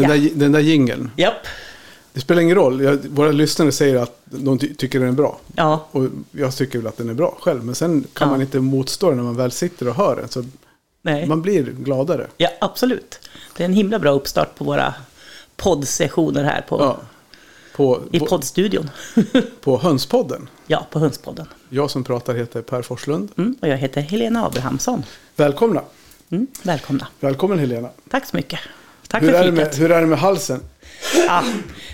Den, Ja. där, den där jingeln. Japp. Det spelar ingen roll. Jag, våra lyssnare säger att de ty- tycker den är bra. Ja, Och jag tycker väl att den är bra själv. Men sen kan Ja. man inte motstå den när man väl sitter och hör den. Så nej. man blir gladare. Ja, absolut. Det är en himla bra uppstart på våra poddsessioner här på, Ja. På, i poddstudion. på Hönspodden. ja, på Hönspodden. Jag som pratar heter Per Forslund. Mm, och jag heter Helena Abrahamsson. Välkomna. Mm, välkomna. Välkommen Helena. Tack så mycket. Tack Hur för är, med, hur är det med halsen? Ja,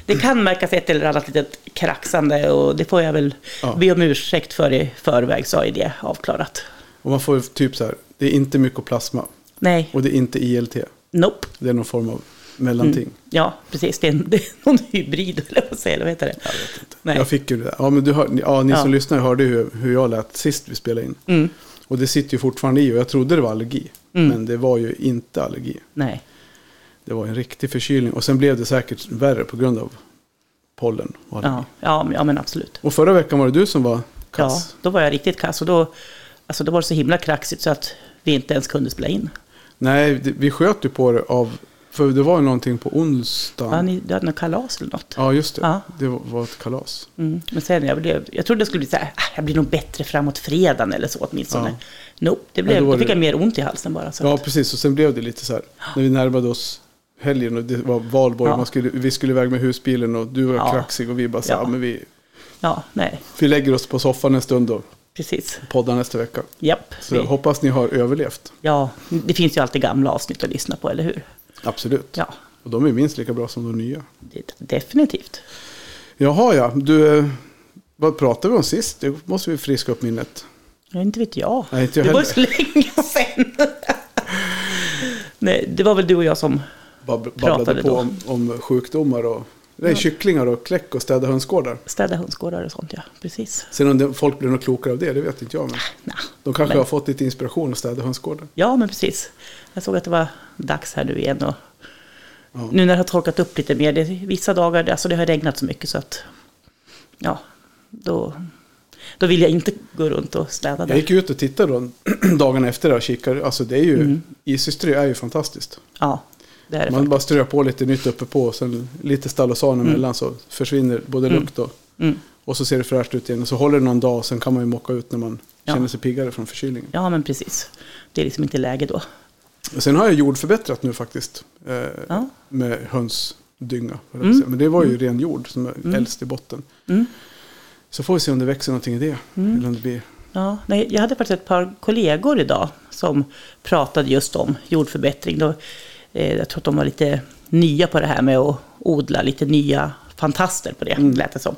det kan märkas ett eller annat litet kraxande och det får jag väl Ja. be om ursäkt för i förväg så är det avklarat. Och man får typ så här. Det är inte mykoplasma. Nej, Och det är inte ILT. nope. Det är någon form av mellanting. Ja, precis. Det är, en, det är någon hybrid, eller vad säger heter det? Jag vet inte. Nej. Jag fick ju det där. Ja, men du hör, ja, ni Ja. som lyssnar hörde ju hur jag lät sist vi spelade in. Mm, Och det sitter ju fortfarande i och jag trodde det var allergi. Mm. Men det var ju inte allergi. nej. Det var en riktig förkylning. Och sen blev det säkert värre på grund av pollen. Ja, ja, men- ja, men absolut. Och förra veckan var det du som var Ja, kass. då var jag riktigt kass och då, alltså, då var det så himla kraxigt så att vi inte ens kunde spela in. Nej, det, vi sköt ju på det av... För det var ju någonting på Ja, onsdagen. ni, du hade något kalas eller något. Ja, just det. Ja. Det var, var ett kalas. Mm. Men sen jag blev, jag trodde det skulle bli så här, "Ah, jag blir nog bättre framåt fredagen eller så åtminstone. Ja. Nope, det Ja, blev, då då, var fick det- jag mer ont i halsen bara. Så Ja, att, precis. Och sen blev det lite så här. När vi närmade oss helgen och det var valborg. Ja. Man skulle, vi skulle iväg med husbilen och du var Ja. kraxig och vi bara så Ja. men vi, ja, nej, vi lägger oss på soffan en stund och precis. poddar nästa vecka. Japp. Så vi- jag hoppas ni har överlevt. Ja, det finns ju alltid gamla avsnitt att lyssna på, eller hur? Absolut. Ja, Och de är minst lika bra som de nya. definitivt. Jaha, ja. Du, eh, vad pratade vi om sist? Det måste vi friska upp minnet. Ja, inte vet jag. Nej, inte jag det var heller. så länge sedan. Nej, det var väl du och jag som... Bab- Babblade på om, om sjukdomar och nej, kycklingar och kläck och städa hönsgårdar. Städa hönsgårdar och sånt, ja. Precis. Sen om det, folk blir något klokare av det, det vet inte jag. Men Nah. de kanske Men- har fått lite inspiration att städa hönsgårdar. Ja, men precis. Jag såg att det var dags här nu igen. Och Ja. Nu när det har torkat upp lite mer, det, vissa dagar, alltså det har regnat så mycket så att... Ja, då, då vill jag inte gå runt och städa Jag där. gick ut och tittade då, dagarna efter och kikade. Alltså det är ju, Mm. isystry är ju fantastiskt. Ja, det är det Man faktiskt. bara strör på lite nytt uppe på och sen lite stallosan emellan så försvinner både lukt och, Mm. och så ser det fräscht ut igen. Och så håller det någon dag och sen kan man ju mocka ut när man Ja. känner sig piggare från förkylningen. Ja, men precis. Det är liksom inte läge då. Och Sen har jag jordförbättrat nu faktiskt. Eh, Ja. Med hönsdynga. Mm. Men det var ju ren jord som är Mm. äldst i botten. Mm. Så får vi se om det växer någonting i det. Mm. Eller om det blir... Ja, nej, jag hade faktiskt ett par kollegor idag som pratade just om jordförbättring. Då, jag tror att de var lite nya på det här med att odla, lite nya fantaster på det, Mm. lät det som.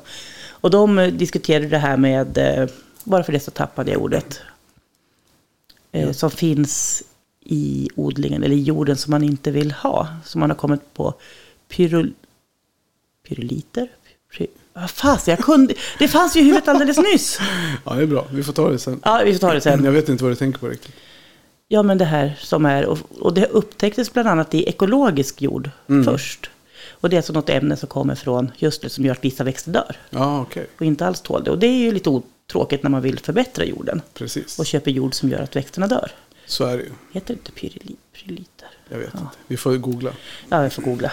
Och de eh, diskuterade det här med, eh, bara för det så tappade jag ordet, eh, Ja. som finns i odlingen, eller i jorden som man inte vill ha. Som man har kommit på pyrol, pyroliter? Py, vad fasen, jag kunde, det fanns ju i huvudet alldeles nyss. Ja, det är bra. Vi får ta det sen. Ja, vi får ta det sen. Jag vet inte vad du tänker på riktigt. Ja, men det här som är, och, och det upptäcktes bland annat i ekologisk jord Mm. först. Och det är alltså något ämne som kommer från just det som gör att vissa växter dör Ja, okej. och inte alls tål det. Och det är ju lite otråkigt när man vill förbättra jorden Precis. och köper jord som gör att växterna dör. Så är det ju. Heter det inte pyrili, pyroliter? Jag vet inte. Vi får googla. Ja, jag får googla.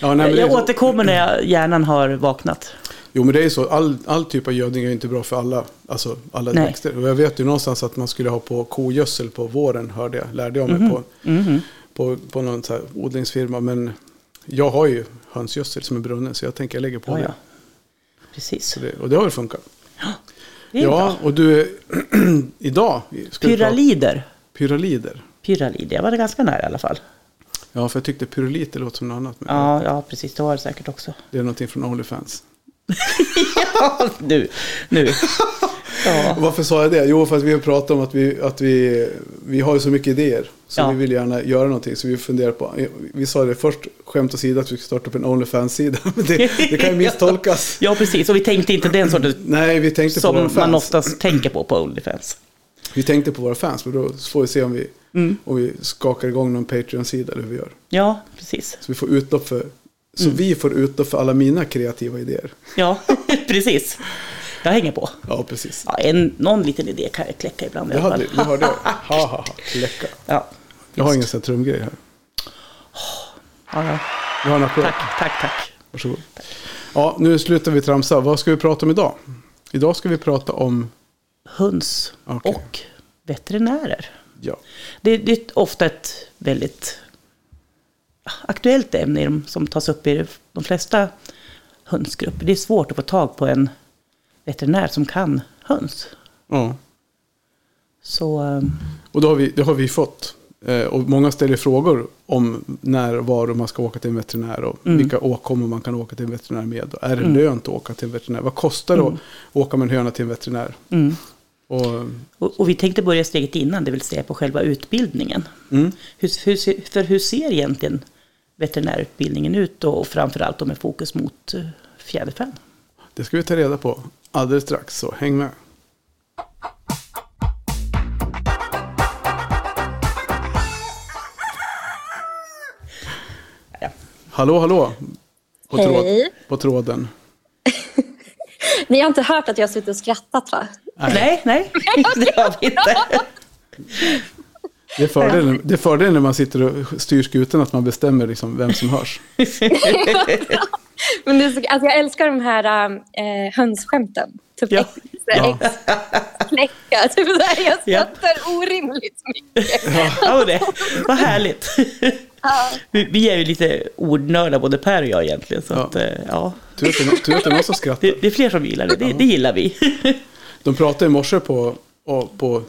Ja, nej, jag återkommer när jag, hjärnan har vaknat. Jo, men det är så. All, all typ av gödning är inte bra för alla, alltså alla Nej. växter. Och jag vet ju någonstans att man skulle ha på kogödsel på våren, hörde jag, lärde jag mig på, Mhm. på, på någon så odlingsfirma. Men jag har ju hönsgödsel som är brunnen, så jag tänker jag lägger på Ja, det. ja. Precis. Det. Och det har väl funkat. Ja, bra. och du, idag Pyralider. pyralider. Pyralider, jag var ganska nära i alla fall. Ja, för jag tyckte pyroliter låter som något annat. Ja, ja precis. Det var det säkert också. Det är någonting från Onlyfans. Ja, nu. nu. Ja. Varför sa jag det? Jo, för att vi har pratat om att vi, att vi, vi har ju så mycket idéer. Så Ja. vi vill gärna göra någonting. Så vi funderar på, vi sa det först, skämt åsido, att vi ska starta upp en Onlyfans-sida. Men det, det kan ju misstolkas. Ja, precis. Och vi tänkte inte den sortens Nej, vi tänkte på våra som man oftast tänker på på Onlyfans. Vi tänkte på våra fans, men då får vi se om vi, Mm. om vi skakar igång någon Patreon-sida eller hur vi gör. Ja, precis. Så vi får utlopp för, så Mm. vi får utlopp för alla mina kreativa idéer. Ja, precis. Jag hänger på. Ja, precis. Ja, en, någon liten idé kan jag kläcka ibland alla hade, det hörde jag. Ha, ha, ha. Läcka. Ja, Jag har ingen sån här trumgrej här. Ja, ja. Vi har en applåd. Tack, tack, tack. Varsågod. Ja, nu slutar vi tramsa. Vad ska vi prata om idag? Idag ska vi prata om... Höns Okej. och veterinärer. Ja, Det, det är ofta ett väldigt aktuellt ämne i de- som tas upp i de flesta hönsgrupper. Det är svårt att få tag på en veterinär som kan höns. ja. Så eh, Och då har vi, det har vi fått. Eh, och många ställer frågor om när och var man ska åka till en veterinär. Och Mm. vilka åkommor man kan åka till en veterinär med. Och är det lönt att åka till en veterinär? Vad kostar det att åka med en höna till en veterinär? mm. Och, och, och vi tänkte börja steget innan, det vill säga på själva utbildningen. mm, Hur, hur, för hur ser egentligen veterinärutbildningen ut då, och framförallt då med fokus mot eh, fjäderfän? det ska vi ta reda på alldeles strax, så häng med. Ja. Hallå, hallå. På, tråd, Hej. på tråden. Ni har inte hört att jag har suttit och skrattat va? Nej, nej, det har vi inte. Det är fördelen, det är fördelen när man sitter och styr skutan att man bestämmer liksom vem som hörs. Men det så, alltså jag älskar de här äh, hönsskämten. Typ Ja. Ja. Typ så här, jag Ja. skrattar orimligt mycket. Ja, men det, vad härligt. Ja. Vi, vi är ju lite ordnördar både Per och jag egentligen. Så Ja. att, eh, ja. Tur att det är- någon som skrattar. Det, det är fler som gillar det, det, det gillar vi. De pratade i morse på, på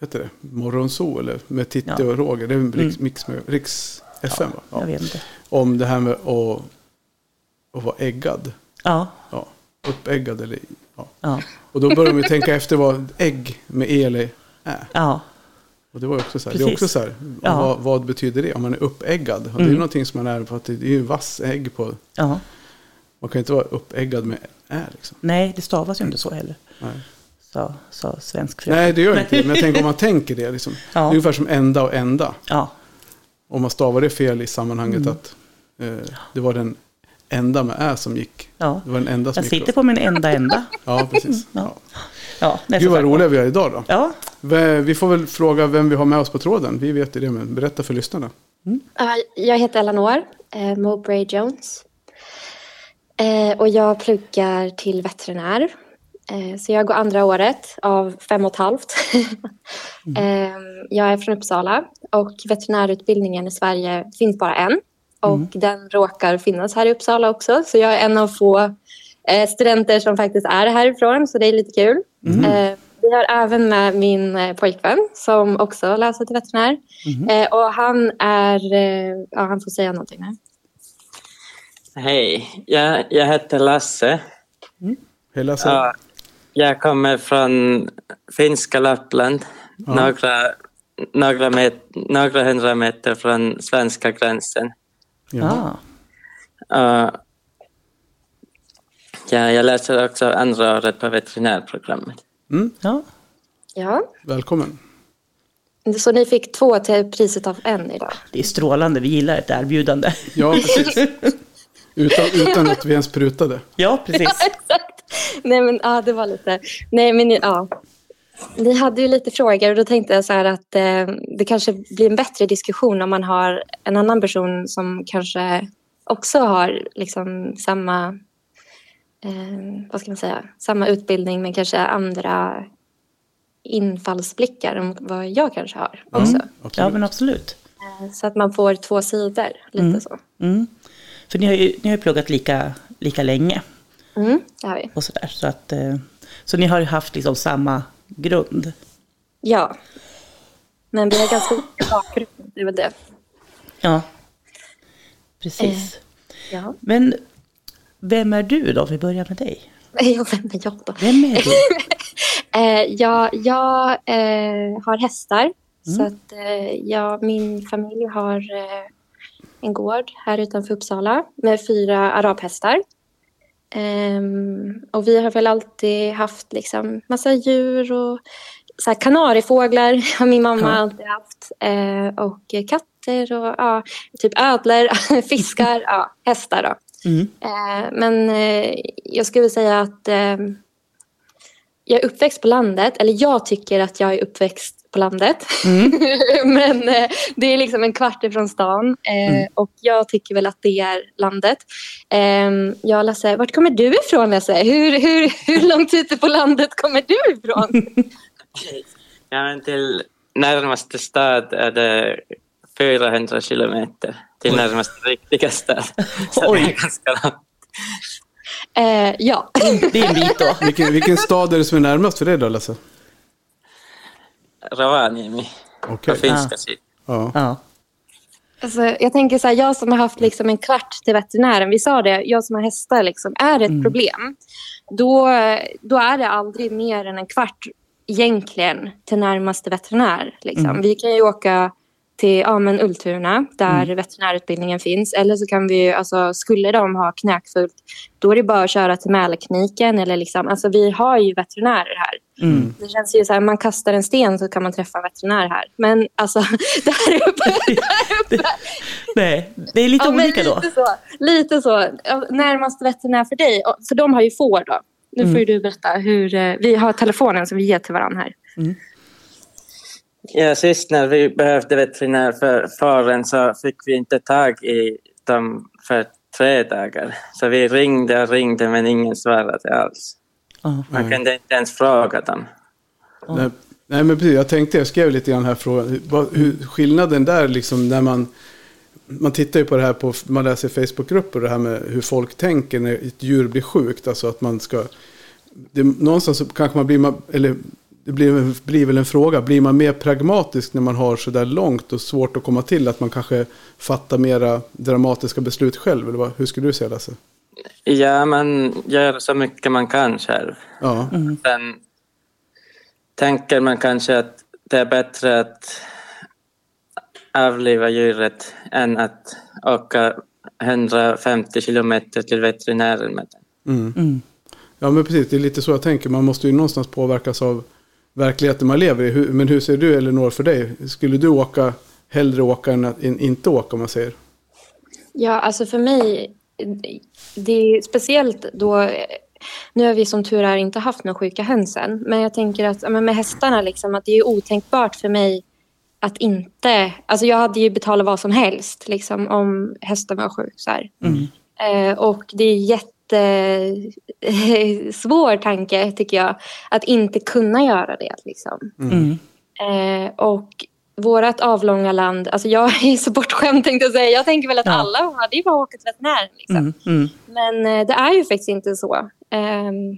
heter det, Morgonzoo eller med Titti Ja. och Roger. Det är en riks, mix med, riks FM va? Ja. vet inte. Om det här med att, att vara äggad. Ja, Ja, uppäggad eller ja. ja, Och då börjar de ju tänka efter vad ägg med E eller Ä. ja. Och det var också så här. Det är också så här. Ja. Vad, vad betyder det? Om man är uppäggad. Och Det är ju Mm. någonting som man är att det är ju vass ägg på. ja. Man kan ju inte vara uppäggad med Ä liksom. Nej, det stavas ju inte så heller. Nej. Sa, sa svensk fröken. Nej, det gör inte det. Men jag tänker om man tänker det. Liksom. Ja. Det är ungefär som ända och ända. Ja, Om man stavar det fel i sammanhanget Mm. att eh, det var den enda med Ä som gick. ja. Det var den enda som Jag gick. sitter då. på min enda enda. Ja, precis. Ja. Ja. Ja, Gud vad roliga vi är idag då. Ja, Vi får väl fråga vem vi har med oss på tråden. Vi vet ju det, men berätta för lyssnarna. Ja, Jag heter Eleanor eh, Mowbray Jones. Eh, och jag pluggar till veterinär. Eh, så jag går andra året av fem och ett halvt. eh, jag är från Uppsala och veterinärutbildningen i Sverige finns bara en. Och den råkar finnas här i Uppsala också. Så jag är en av få eh, studenter som faktiskt är härifrån. Så det är lite kul. Eh, vi har även med min eh, pojkvän som också läser till veterinär. Eh, och han är... Ja, han får säga någonting nu. Hej, jag, jag heter Lasse. Hela så. Ja, jag kommer från finska Lappland, några, några, met, några hundra meter från svenska gränsen. Ja. ja. Uh, ja, jag läser också andra året på veterinärprogrammet. ja. Ja. Välkommen. Så ni fick två till priset av en idag? Det är strålande, vi gillar ett erbjudande. Ja, precis. utan, utan att vi ens prutade. Ja, precis. exakt. Nej, men ja, det var lite... Nej, men ja. Ni hade ju lite frågor och då tänkte jag så här att eh, det kanske blir en bättre diskussion om man har en annan person som kanske också har liksom samma, eh, vad ska man säga, samma utbildning men kanske andra infallsblickar än vad jag kanske har också. Absolut. Ja, men absolut. Eh, Så att man får två sidor, lite så. Mm. För ni har ju, ni har ju pluggat lika, lika länge. Mm, det har vi. och sådär. Så, att, eh, så ni har ju haft liksom samma grund. Ja. Men vi har ganska olika bakgrund, det är väl det. Ja, precis. Ja. Men vem är du då? Vi börjar med dig. Jag vem är jag då? Vem är du? Eh, jag jag eh, har hästar. Så att eh, jag, min familj har eh, en gård här utanför Uppsala med fyra arabhästar. Ehm, och vi har väl alltid haft liksom massa djur och så här kanariefåglar har min mamma Ja. alltid haft. Eh, och katter och ja, typ ödlor, fiskar, ja, hästar då. Mm. Eh, men eh, jag skulle säga att jag är uppväxt på landet, eller jag tycker att jag är uppväxt på landet. Men eh, det är liksom en kvart ifrån stan. Eh, Och jag tycker väl att det är landet. Eh, jag Lasse, vart kommer du ifrån Lasse? Hur, hur, hur långt ute på landet kommer du ifrån? Ja, men till närmaste stad är det 400 kilometer till närmaste riktiga stad. Så det Oj. är ganska långt. Eh, ja. Det är en bit då. Vilken, vilken stad är det som är närmast för dig då Lasse? Rovaniemi, Okej. på finska sidan. Ja. Ja. Alltså, jag tänker så här, jag som har haft liksom en kvart till veterinären, vi sa det, jag som har hästar, liksom, är det ett problem, då, då är det aldrig mer än en kvart egentligen till närmaste veterinär. Liksom. Vi kan ju åka till ja, men Ultuna, där veterinärutbildningen finns. Eller så kan vi, alltså, skulle de ha knäckfullt, då är det bara att köra till Mälarkliniken. Eller liksom, alltså, vi har ju veterinärer här. Det känns ju så här, man kastar en sten så kan man träffa en veterinär här. Men alltså, där uppe, där uppe Nej, det är lite Ja, olika då. Lite så. Lite så. Ja, Närmast veterinär för dig. För de har ju får då. Nu Mm. får ju du berätta hur... eh, Vi har telefonen som vi ger till varandra här. Ja, sist när vi behövde veterinär för faren så fick vi inte tag i dem för tre dagar. Så vi ringde och ringde men ingen svarade alls. Ja. Man kunde inte ens fråga dem. Nej, nej men precis, jag tänkte, jag skrev lite grann här frågan. Hur, skillnaden där liksom när man, man tittar ju på det här på, man läser Facebookgrupper, det här med hur folk tänker när ett djur blir sjukt. Alltså att man ska, det, någonstans så kanske man blir, eller det blir, blir väl en fråga, blir man mer pragmatisk när man har så där långt och svårt att komma till? Att man kanske fattar mera dramatiska beslut själv? Eller vad, hur skulle du säga Lasse? Ja, man gör så mycket man kan själv. Ja, Sen tänker man kanske att det är bättre att avliva djuret än att åka 150 kilometer till veterinären med den. Mm. ja men precis, det är lite så jag tänker. Man måste ju någonstans påverkas av verkligheten man lever i. Men hur ser du Elinor för dig? Skulle du åka, hellre åka än, att, inte åka om man säger? Ja, alltså för mig... Det är speciellt då... Nu har vi som tur är inte haft några sjuka höns än. Men jag tänker att med hästarna, liksom, att det är otänkbart för mig att inte... Alltså jag hade ju betalat vad som helst liksom, om hästen var sjuk. Så här. Eh, och det är jättesvår tanke, tycker jag, att inte kunna göra det. Liksom. Mm. Eh, och vårt avlånga land, alltså jag är så bortskämd tänkte jag säga. Jag tänker väl att Ja. alla hade ju bara åkt till veterinären. Liksom. Mm. Mm. Men eh, det är ju faktiskt inte så. Ehm,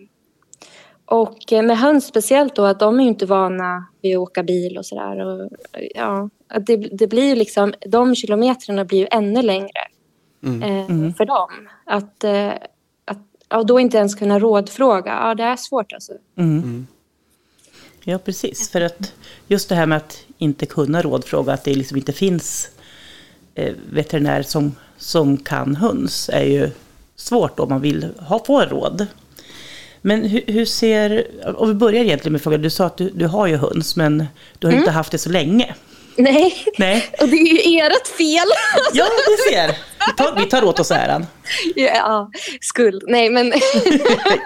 och eh, med höns speciellt då, att de är ju inte vana vid att åka bil och sådär. Och, ja, det, det blir ju liksom, de kilometrarna blir ju ännu längre eh, för dem. Att, att ja, då inte ens kunna rådfråga, ja det är svårt alltså. Mm. Ja, precis. För att just det här med att inte kunna rådfråga, att det liksom inte finns eh, veterinär som, som kan höns, är ju svårt om man vill ha, få råd. Men hur, hur ser, om vi börjar egentligen med frågan, du sa att du, du har ju höns, men du har ju inte haft det så länge. Nej, Nej. och det är ju ert fel. Ja, du ser. Vi tar, vi tar åt oss äran. ja, skuld. Nej men,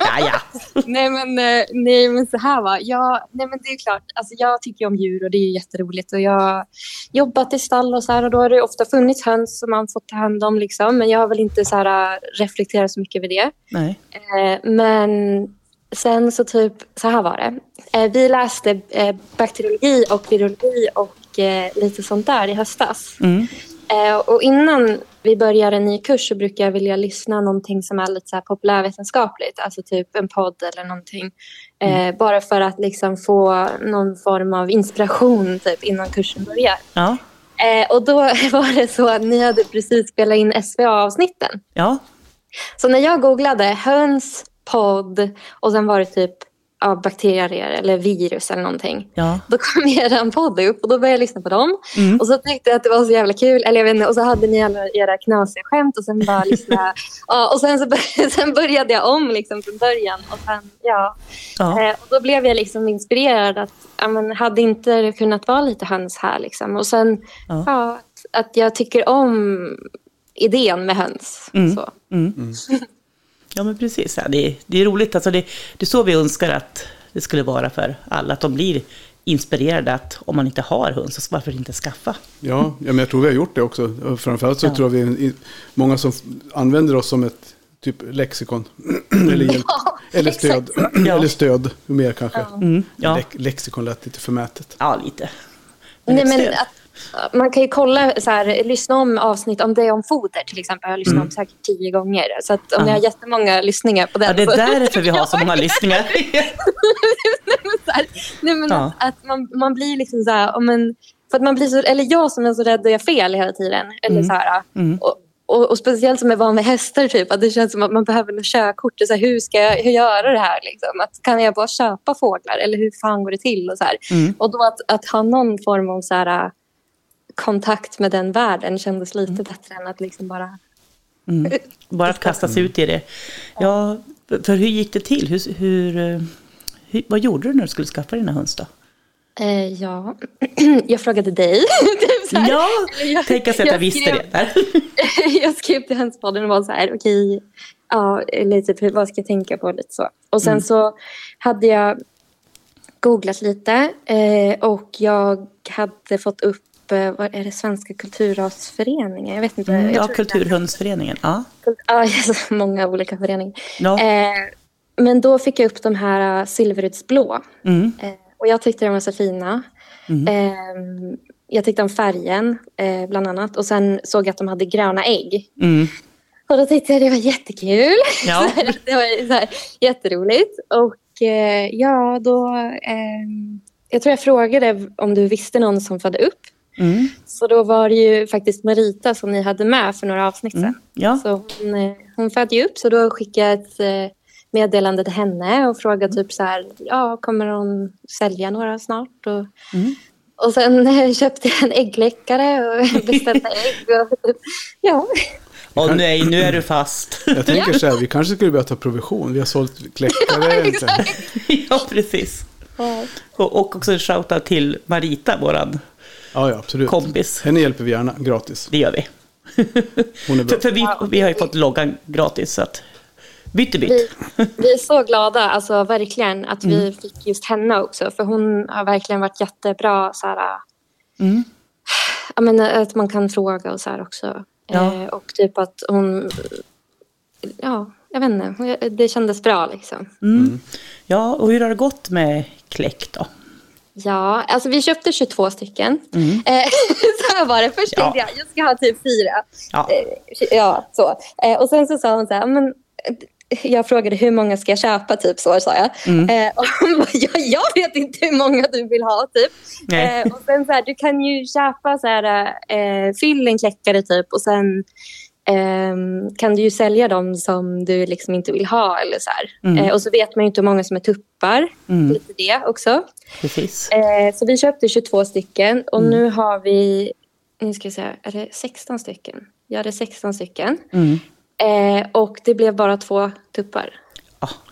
Ja, ja. nej, men, eh, nej, men så här va. Jag, nej, men det är klart, alltså, jag tycker om djur och det är jätteroligt. Och jag har jobbat i stall och så här och då har det ofta funnits höns som man fått ta hand om. Liksom. Men jag har väl inte så här, äh, reflekterat så mycket över det. Nej. Eh, men sen så typ, så här var det. Eh, vi läste eh, bakteriologi och virologi och eh, lite sånt där i höstas. Mm. Eh, och innan vi börjar en ny kurs så brukar jag vilja lyssna någonting som är lite så här populärvetenskapligt. Alltså typ en podd eller någonting. Eh, Bara för att liksom få någon form av inspiration typ innan kursen börjar. Ja. Och då var det så att ni hade precis spelat in SVA-avsnitten. Ja. Så när jag googlade höns, podd och sen var det typ ja, bakterier eller virus eller någonting. Ja. Då kom er podd upp och då började jag lyssna på dem. Mm. Och så tyckte jag att det var så jävla kul. Eller jag vet inte, och så hade ni alla era knasiga skämt och sen bara lyssna. ja, och sen, så bör- sen började jag om liksom från början. Och, sen, ja. Ja. eh, och då blev jag liksom inspirerad att ja, men, hade inte det kunnat vara lite höns här. Liksom. Och sen Ja. ja. att, att jag tycker om idén med höns. Mm. Så. Ja, men precis. Ja, det, är, det är roligt. Alltså det, det är så vi önskar att det skulle vara för alla. Att de blir inspirerade att om man inte har hund, så varför inte skaffa? Ja, ja, men jag tror vi har gjort det också. Framförallt så Ja. tror jag vi är många som använder oss som ett typ lexikon. eller, hjälp, Ja, eller stöd. Ja. eller stöd, mer kanske. Mm, ja. Lex- lexikon lät lite förmätet. ja, lite. Men Nej, men att, man kan ju kolla, så här, lyssna om avsnitt om det om foder till exempel. Jag har lyssnat om säkert tio gånger. Så om Ja. ni har jättemånga lyssningar på den. Ja, det är därför vi har så många lyssningar. så här, nej, men Ja. att, att man, man blir liksom så här, om en, för att man blir så, eller jag som är så rädd att göra fel hela tiden. Eller så här, Mm. och, och, och speciellt som är van med hästar, typ, att det känns som att man behöver något körkort. Så här, hur ska jag hur göra det här? Liksom? Att, kan jag bara köpa fåglar? Eller hur fan går det till? Och, så här. Mm. och då att, att ha någon form av så här, kontakt med den världen kändes lite bättre än att liksom bara... Mm. Bara att kasta sig ut i det. Ja, för hur gick det till? Hur, hur, eh, hur, vad gjorde du när du skulle skaffa dina höns då? Eh, ja, jag frågade dig. Typ. Ja, jag- tänk att jag jag visste skrev- det. Där. jag skrev till Hönspodden och var så här, okej, ja, hur- vad ska jag tänka på? Lite så. Och sen så hade jag googlat lite eh, och jag hade fått upp, eh, vad är det, Svenska kulturrasföreningen? Jag vet inte. Mm, jag ja, Kulturhundsföreningen. Ja. Ja, så många olika föreningar. Ja. Eh, men då fick jag upp de här uh, silverudsblå. Mm. Eh, och jag tyckte de var så fina. Eh, jag tyckte om färgen, eh, bland annat. Och sen såg jag att de hade gröna ägg. Mm. Och då tyckte jag det var jättekul. Ja. Det var så här, jätteroligt. Och eh, ja, då... Eh, jag tror jag frågade om du visste någon som födde upp. Mm. Så då var det ju faktiskt Marita som ni hade med för några avsnitt sedan. Mm. Ja. Så hon, eh, hon födde ju upp så då skickade jag ett eh, meddelande till henne och frågade typ så här, ja kommer hon sälja några snart? Och, Mm. och sen eh, köpte jag en äggläckare och beställde ägg. Och, ja. Och nej, nu är du fast. Jag tänker så här, vi kanske skulle börja ta provision. Vi har sålt kläckare. Exakt. ja, precis. Och, och också en shoutout till Marita, våran Ja, ja, absolut. kompis. Henne hjälper vi gärna, gratis. Det gör vi. Hon är bra. För, för vi, vi har ju fått loggan gratis, så att byt är byt. Vi, vi är så glada, alltså verkligen, att vi fick just henne också. För hon har verkligen varit jättebra. Så här, Mm. ja, men, att man kan fråga och så här också. Ja. Eh, och typ att hon... Ja, jag vet inte. Det kändes bra liksom. Mm. Ja, och hur har det gått med kläck då? Ja, alltså vi köpte 22 stycken. Eh, så här var det. Först Ja. tänkte jag, jag ska ha typ fyra. Ja. Eh, ja, så. Eh, och sen så sa hon så här, men jag frågade hur många ska jag köpa, typ så sa jag. Mm. Eh, och hon bara, jag, jag vet inte hur många du vill ha, typ. Eh, och sen så här, du kan ju köpa så här, eh, fyll en kläckare typ och sen kan du ju sälja dem som du liksom inte vill ha eller så här. Mm. Eh, och så vet man ju inte hur många som är tuppar. Mm. Lite det också. Precis. Eh, så vi köpte 22 stycken och Mm. nu har vi, nu ska jag säga, är det 16 stycken? Ja, det är 16 stycken. Mm. Eh, och det blev bara två tuppar.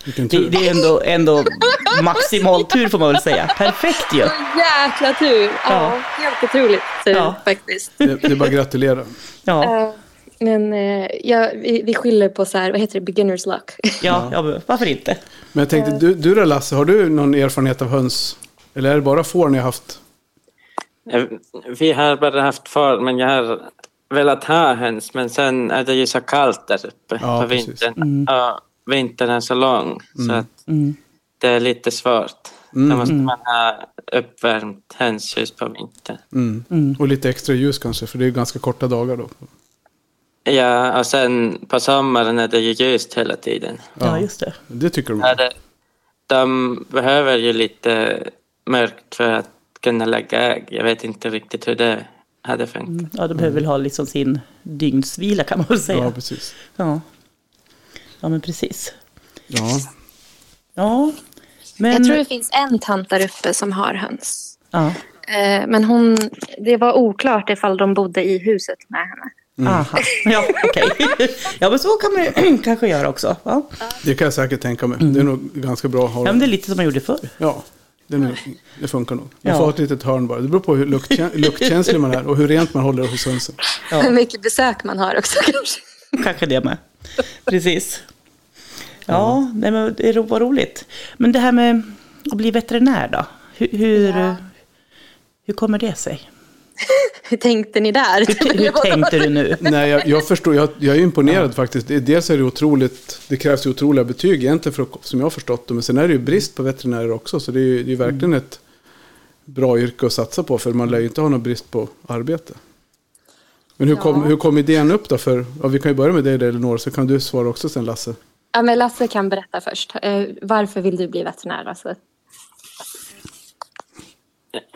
Vilken det, det är ändå, ändå maximal tur får man väl säga. Perfekt ju. Jäkla tur! Ja, Ja. helt otroligt tur Ja. faktiskt. Det, det är bara att gratulera. Ja, Eh, men eh, ja, vi, vi skyller på så här, vad heter det, beginner's luck. ja, ja varför inte? Men jag tänkte, du, du då Lasse, har du någon erfarenhet av höns? Eller är det bara får ni har haft? Eh, Vi har bara haft får, men jag har velat ha höns. Men sen är det ju så kallt där uppe Ja, på vintern. Och vintern är så lång. Så att Mm. det är lite svårt. Mm. Då måste man ha uppvärmt hönshus på vintern. Mm. Mm. Och lite extra ljus kanske, för det är ganska korta dagar då. Ja, och sen på sommaren är det ju ljust hela tiden. Ja, just det. Det tycker de. Ja, det, de behöver ju lite mörkt för att kunna lägga ägg. Jag vet inte riktigt hur det hade funkat. Ja, de behöver väl ha liksom sin dygnsvila kan man väl Ja, säga. precis. Ja, ja men precis. Ja. Ja, men... Jag tror det finns en tant där uppe som har höns. Ja, Eh, men hon, det var oklart ifall de bodde i huset med henne. Aha. Ja, okej. Ja, men så kan man kanske göra också. Ja. Det kan jag säkert tänka mig. Det är nog ganska bra att ha. ja, men det är lite som man gjorde förr. Ja, det, nog, det funkar nog. Man Ja. får ha ett litet hörn bara. Det beror på hur luktkä- luktkänslig man är och hur rent man håller hos hönsen. Ja. Hur mycket besök man har också kanske. Kanske det med. Precis. Ja, nej, men det är ro- vad roligt. Men det här med att bli veterinär då? Hur, hur, Ja. hur kommer det sig? Hur tänkte ni där? Hur, hur tänkte du nu? Nej, jag, jag förstår. Jag, jag är imponerad faktiskt. Det- Dels är det otroligt, det krävs ju otroliga betyg egentligen för att, som jag har förstått det. Men sen är det ju brist på veterinärer också. Så det är ju det är ju verkligen ett bra yrke att satsa på. För man lär ju inte ha någon brist på arbete. Men hur kom, Ja. hur kom idén upp då? För, ja, vi kan ju börja med dig Elinor, så kan du svara också sen Lasse. Ja, men Lasse kan berätta först. Eh, varför vill du bli veterinär? Lasse?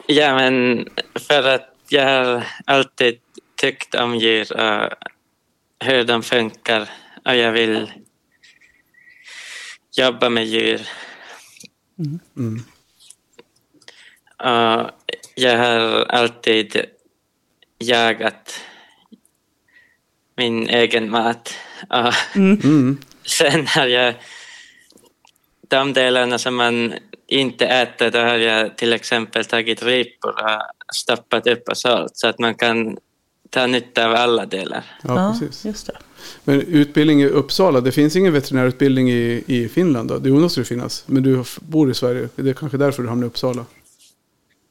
Ja, men för att jag har alltid tyckt om djur och hur de funkar och jag vill jobba med djur. Mm. Och jag har alltid jagat min egen mat. Och Mm. sen har jag de delarna som man inte äter, då har jag till exempel tagit ripor och stoppat upp och sålt så att man kan ta nytta av alla delar. Ja, precis. just det. Men utbildning i Uppsala, det finns ingen veterinärutbildning i, i Finland då? Det måste det finnas. Men du bor i Sverige, det är kanske därför du hamnar i Uppsala.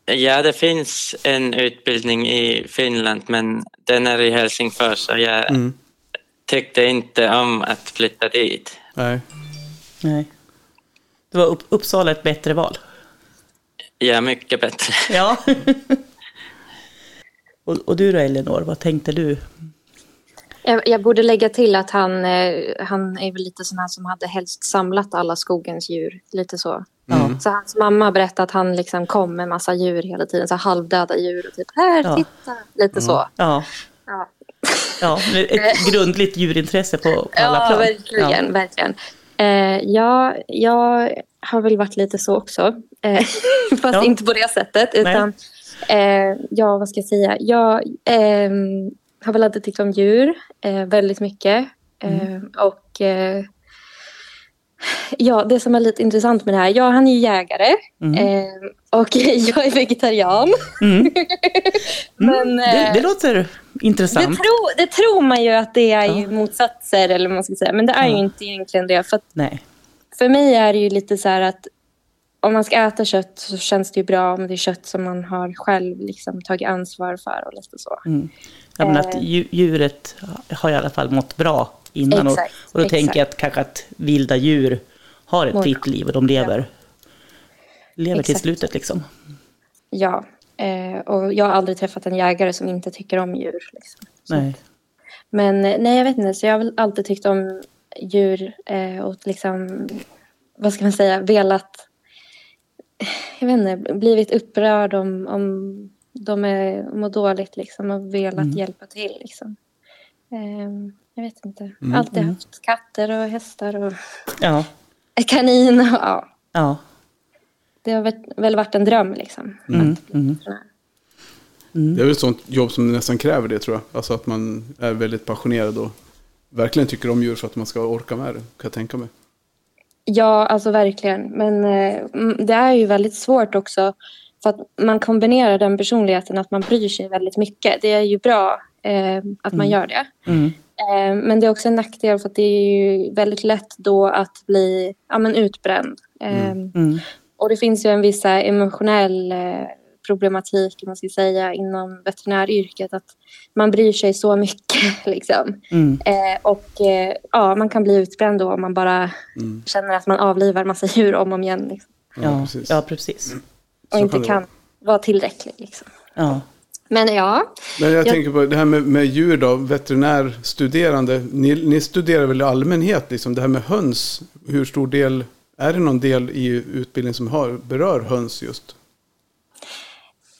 Ja, det finns en utbildning i Finland men den är i Helsingfors och jag Mm. tyckte inte om att flytta dit. Nej. Nej. Det var upp, Uppsala ett bättre val. Ja, mycket bättre. Ja. och, och du då Elinor, vad tänkte du? Jag, jag borde lägga till att han, eh, han är väl lite sån här som hade helst samlat alla skogens djur. Lite så. Ja. Så hans mamma berättade att han liksom kom med massa djur hela tiden. Så halvdöda djur och typ här, Ja. titta. Lite så. Ja, Ja, ja ett grundligt djurintresse på, på alla ja plan. verkligen. verkligen. Eh, ja, jag har väl varit lite så också. Eh, fast Ja. inte på det sättet. Utan, eh, ja, vad ska jag säga? Jag ehm, har väl alltid tyckt om djur eh, väldigt mycket. Eh, och eh, ja, det som är lite intressant med det här. Ja, han är ju jägare. Mm. Eh, och jag är vegetarian. Mm. Men, Det, eh, det låter det, intressant. tro, det tror man ju att det är Ja. ju motsatser, eller vad man ska säga. Men det är ju Ja. inte egentligen det. För att Nej. för mig är det ju lite så här att om man ska äta kött så känns det ju bra om det är kött som man har själv liksom tagit ansvar för och lite så. Mm. Ja, men att Eh. dju- djuret har i alla fall mått bra innan. Exakt, och, och då exakt. tänker jag att kanske att vilda djur har ett Mår fritt liv och de lever, lever till slutet liksom. Ja, eh, och jag har aldrig träffat en jägare som inte tycker om djur. Liksom. Nej. Men eh, nej, jag vet inte. Så jag har väl alltid tyckt om djur och liksom, vad ska man säga, velat, jag vet inte, blivit upprörd om, om de är, mår dåligt liksom och velat Mm. hjälpa till. Liksom. Eh, jag vet inte. Alltid haft katter och hästar och Ja, kanin. Och, ja. ja. Det har väl- väl varit en dröm liksom. Mm, mm. veterinär. Det är väl ett sånt jobb som nästan kräver det tror jag. Alltså att man är väldigt passionerad och verkligen tycker om djur för att man ska orka med det. Kan jag tänka mig. Ja, alltså verkligen. Men eh, mm, det är ju väldigt svårt också. För att man kombinerar den personligheten att man bryr sig väldigt mycket. Det är ju bra eh, att man gör det. Mm. Eh, men det är också en nackdel för att det är ju väldigt lätt då att bli ja, men utbränd. Eh, Mm. Och det finns ju en viss här emotionell eh, problematik man ska säga, inom veterinäryrket. Att man bryr sig så mycket. Liksom. Mm. Eh, och eh, ja, man kan bli utbränd då om man bara Mm. känner att man avlivar massa djur om och om igen. Liksom. Ja, Ja, precis. ja, precis. Och Så inte kan kan vara tillräcklig. Liksom. Ja. Men ja, Men jag, Jag- tänker på det här med, med djur då, veterinärstuderande. Ni, ni studerar väl i allmänhet, liksom det här med höns. Hur stor del, är det någon del i utbildningen som har, berör höns just?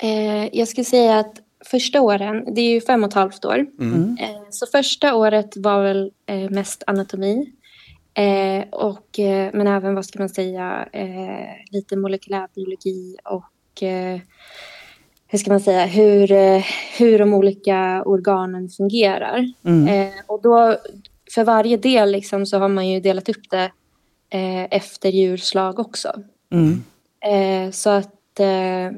Eh, jag skulle säga att första åren, det är ju fem och ett halvt år. Mm. Eh, så första året var väl eh, mest anatomi. Eh, och, eh, men även, vad ska man säga, eh, lite molekylärbiologi och eh, hur ska man säga, hur, eh, hur de olika organen fungerar. Mm. Eh, och då, för varje del liksom, så har man ju delat upp det eh, efter djurslag också. Mm. Eh, så att, eh,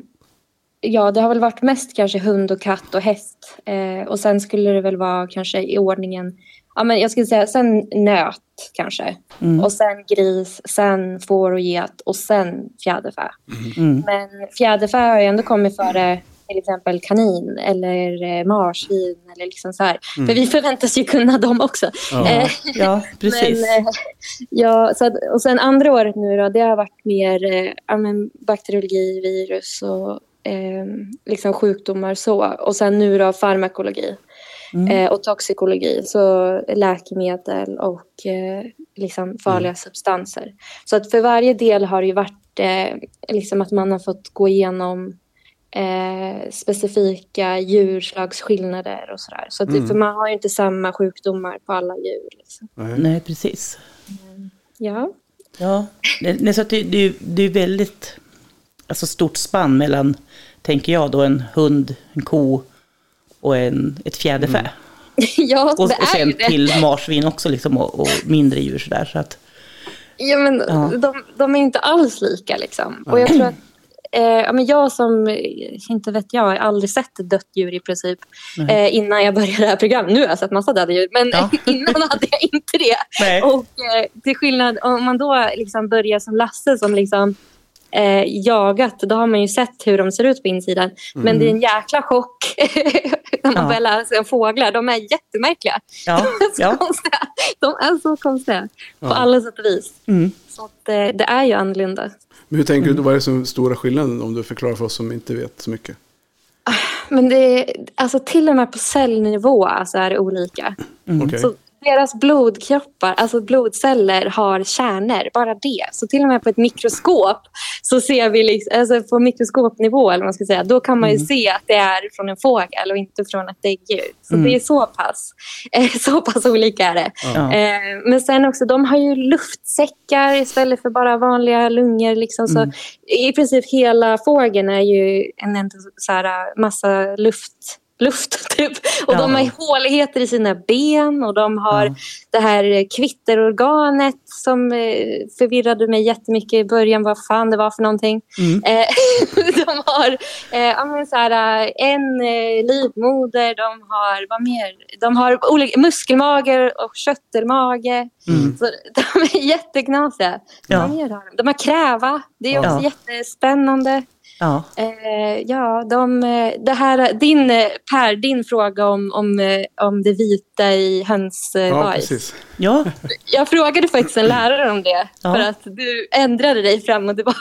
ja, det har väl varit mest kanske hund och katt och häst. Eh, och sen skulle det väl vara kanske i ordningen ja, men jag skulle säga sen nöt kanske. Mm. Och sen gris, sen får och get och sen fjäderfä. Mm. Men fjäderfä har ju ändå kommit före till exempel kanin eller eh, marsvin. Eller liksom så här. För vi förväntas ju kunna dem också. Ja. Eh, Ja, precis. Men, eh, ja, så att, och sen andra året nu då, det har varit mer men bakteriologi, virus och eh, liksom sjukdomar så. Och sen nu då farmakologi Mm. eh, och toxikologi, så läkemedel och eh, liksom farliga substanser. Så att för varje del har det ju varit eh, liksom att man har fått gå igenom eh, specifika djurslagsskillnader och sådär. Så att det, för man har ju inte samma sjukdomar på alla djur. Liksom. Nej. Nej, precis. Ja. Ja, det, det, är så att det, det, det är väldigt alltså stort spann mellan, tänker jag då, en hund, en ko och en, ett fjäderfä. ja, Och, det och är sen det. till marsvin också liksom, och, och mindre djur sådär. Så att, Ja, men Ja. De, de är inte alls lika. Liksom. Och jag tror att eh, ja, men jag som, eh, inte vet jag, har aldrig sett ett dött djur i princip eh, innan jag började det här programmet. Nu har jag sett massa döda djur, men Ja. innan hade jag inte det. Nej. Och eh, till skillnad, om man då liksom börjar som Lasse som liksom eh, jagat, då har man ju sett hur de ser ut på insidan. Men det är en jäkla chock när man Ja. börjar lära sig om fåglar. De är jättemärkliga. ja, De är så ja. konstiga. De är så konstiga på Ja. alla sätt och vis. Mm. Så att, eh, det är ju annorlunda. Men hur tänker du, vad är det som är stora skillnaden om du förklarar för oss som inte vet så mycket? Men det är, alltså till och med på cellnivå alltså är det olika. Okej. Så deras blodkroppar, alltså blodceller har kärnor, bara det. Så till och med på ett mikroskop så ser vi, liksom, alltså på mikroskopnivå eller vad man ska säga, då kan man ju se att det är från en fågel och inte från ett däggdjur. Så det är så pass, eh, så pass olika är det. Ja. Eh, men sen också, de har ju luftsäckar istället för bara vanliga lungor. Liksom. Så I princip hela fågeln är ju en, en så här, massa luft luft typ. Och Ja. de har håligheter i sina ben och de har det här kvitterorganet som eh, förvirrade mig jättemycket i början vad fan det var för någonting. Mm. Eh, de har eh, ja, så här, eh, en eh, livmoder, de har vad mer? De har olika muskelmage och köttelmage. Så de är jätteknasiga. Ja. De? har kräva, det är också Ja. jättespännande. Ja. Eh, ja, de, eh, det här, din, eh, Per, din fråga om, om, eh, om det vita i höns eh, Ja, precis. ja, Jag frågade faktiskt en lärare om det, Ja. för att du ändrade dig fram och tillbaka.